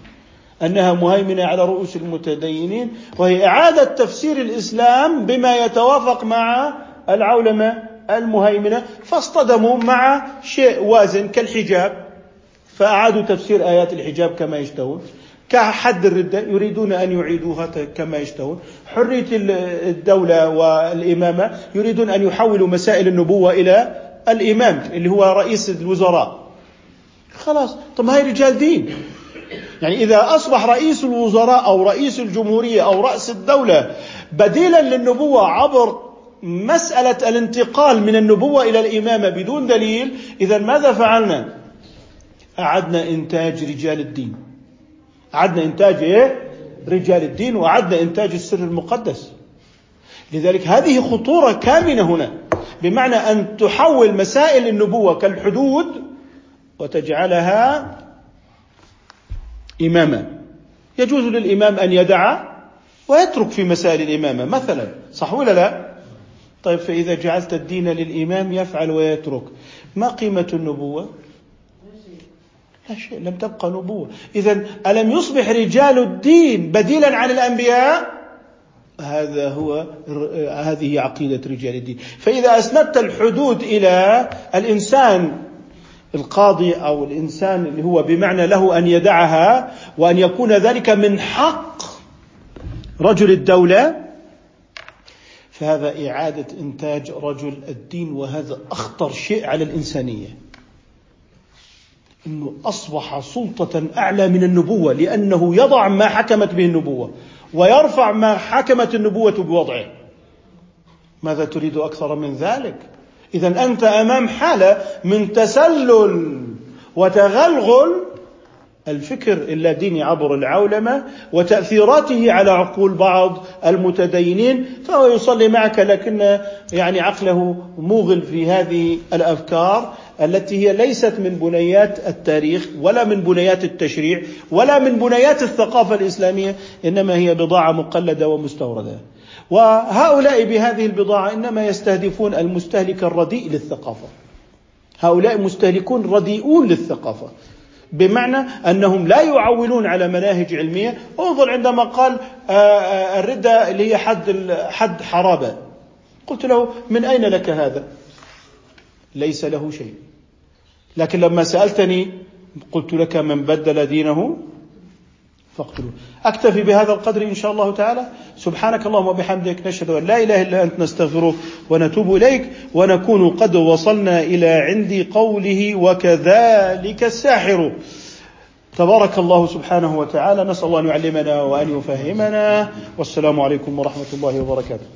أنها مهيمنة على رؤوس المتدينين وهي إعادة تفسير الإسلام بما يتوافق مع العولمة المهيمنة. فاصطدموا مع شيء وازن كالحجاب فأعادوا تفسير آيات الحجاب كما يشتهون. كحد الردة يريدون أن يعيدوها كما يشتهون. حرية الدولة والإمامة يريدون أن يحولوا مسائل النبوة إلى الإمام اللي هو رئيس الوزراء. خلاص. طب هاي رجال دين. يعني إذا أصبح رئيس الوزراء أو رئيس الجمهورية أو رأس الدولة بديلا للنبوة عبر مسألة الانتقال من النبوة إلى الإمامة بدون دليل إذا ماذا فعلنا؟ أعدنا إنتاج رجال الدين. أعدنا إنتاج إيه؟ رجال الدين وأعدنا إنتاج السر المقدس. لذلك هذه خطورة كامنة هنا بمعنى أن تحول مسائل النبوة كالحدود وتجعلها إماما. يجوز للإمام أن يدع ويترك في مسائل الإمامة مثلا صح ولا لا؟ طيب فإذا جعلت الدين للإمام يفعل ويترك ما قيمة النبوة؟ لا شيء لم تبقى نبوة. إذا ألم يصبح رجال الدين بديلا عن الأنبياء؟ هذا هو هذه عقيدة رجال الدين. فإذا أسندت الحدود إلى الإنسان القاضي أو الإنسان اللي هو بمعنى له أن يدعها وأن يكون ذلك من حق رجل الدولة فهذا إعادة إنتاج رجل الدين وهذا أخطر شيء على الإنسانية. إنه أصبح سلطة أعلى من النبوة لأنه يضع ما حكمت به النبوة ويرفع ما حكمت النبوة بوضعه. ماذا تريد أكثر من ذلك؟ إذا أنت أمام حالة من تسلل وتغلغل الفكر اللاديني عبر العولمة وتأثيراته على عقول بعض المتدينين فهو يصلي معك لكن يعني عقله موغل في هذه الأفكار. التي هي ليست من بنيات التاريخ ولا من بنيات التشريع ولا من بنيات الثقافة الإسلامية إنما هي بضاعة مقلدة ومستوردة. وهؤلاء بهذه البضاعة إنما يستهدفون المستهلك الرديء للثقافة. هؤلاء مستهلكون رديئون للثقافة بمعنى أنهم لا يعولون على مناهج علمية. انظر عندما قال آه، آه، الردة اللي هي حد حد حرابة. قلت له من أين لك هذا؟ ليس له شيء. لكن لما سألتني قلت لك من بدل دينه فاقتلوه. أكتفي بهذا القدر إن شاء الله تعالى. سبحانك اللهم وبحمدك نشهد أن لا إله إلا أنت نستغفرك ونتوب إليك ونكون قد وصلنا إلى عند قوله وكذلك الساحر. تبارك الله سبحانه وتعالى. نسأل الله أن يعلمنا وأن يفهمنا. والسلام عليكم ورحمة الله وبركاته.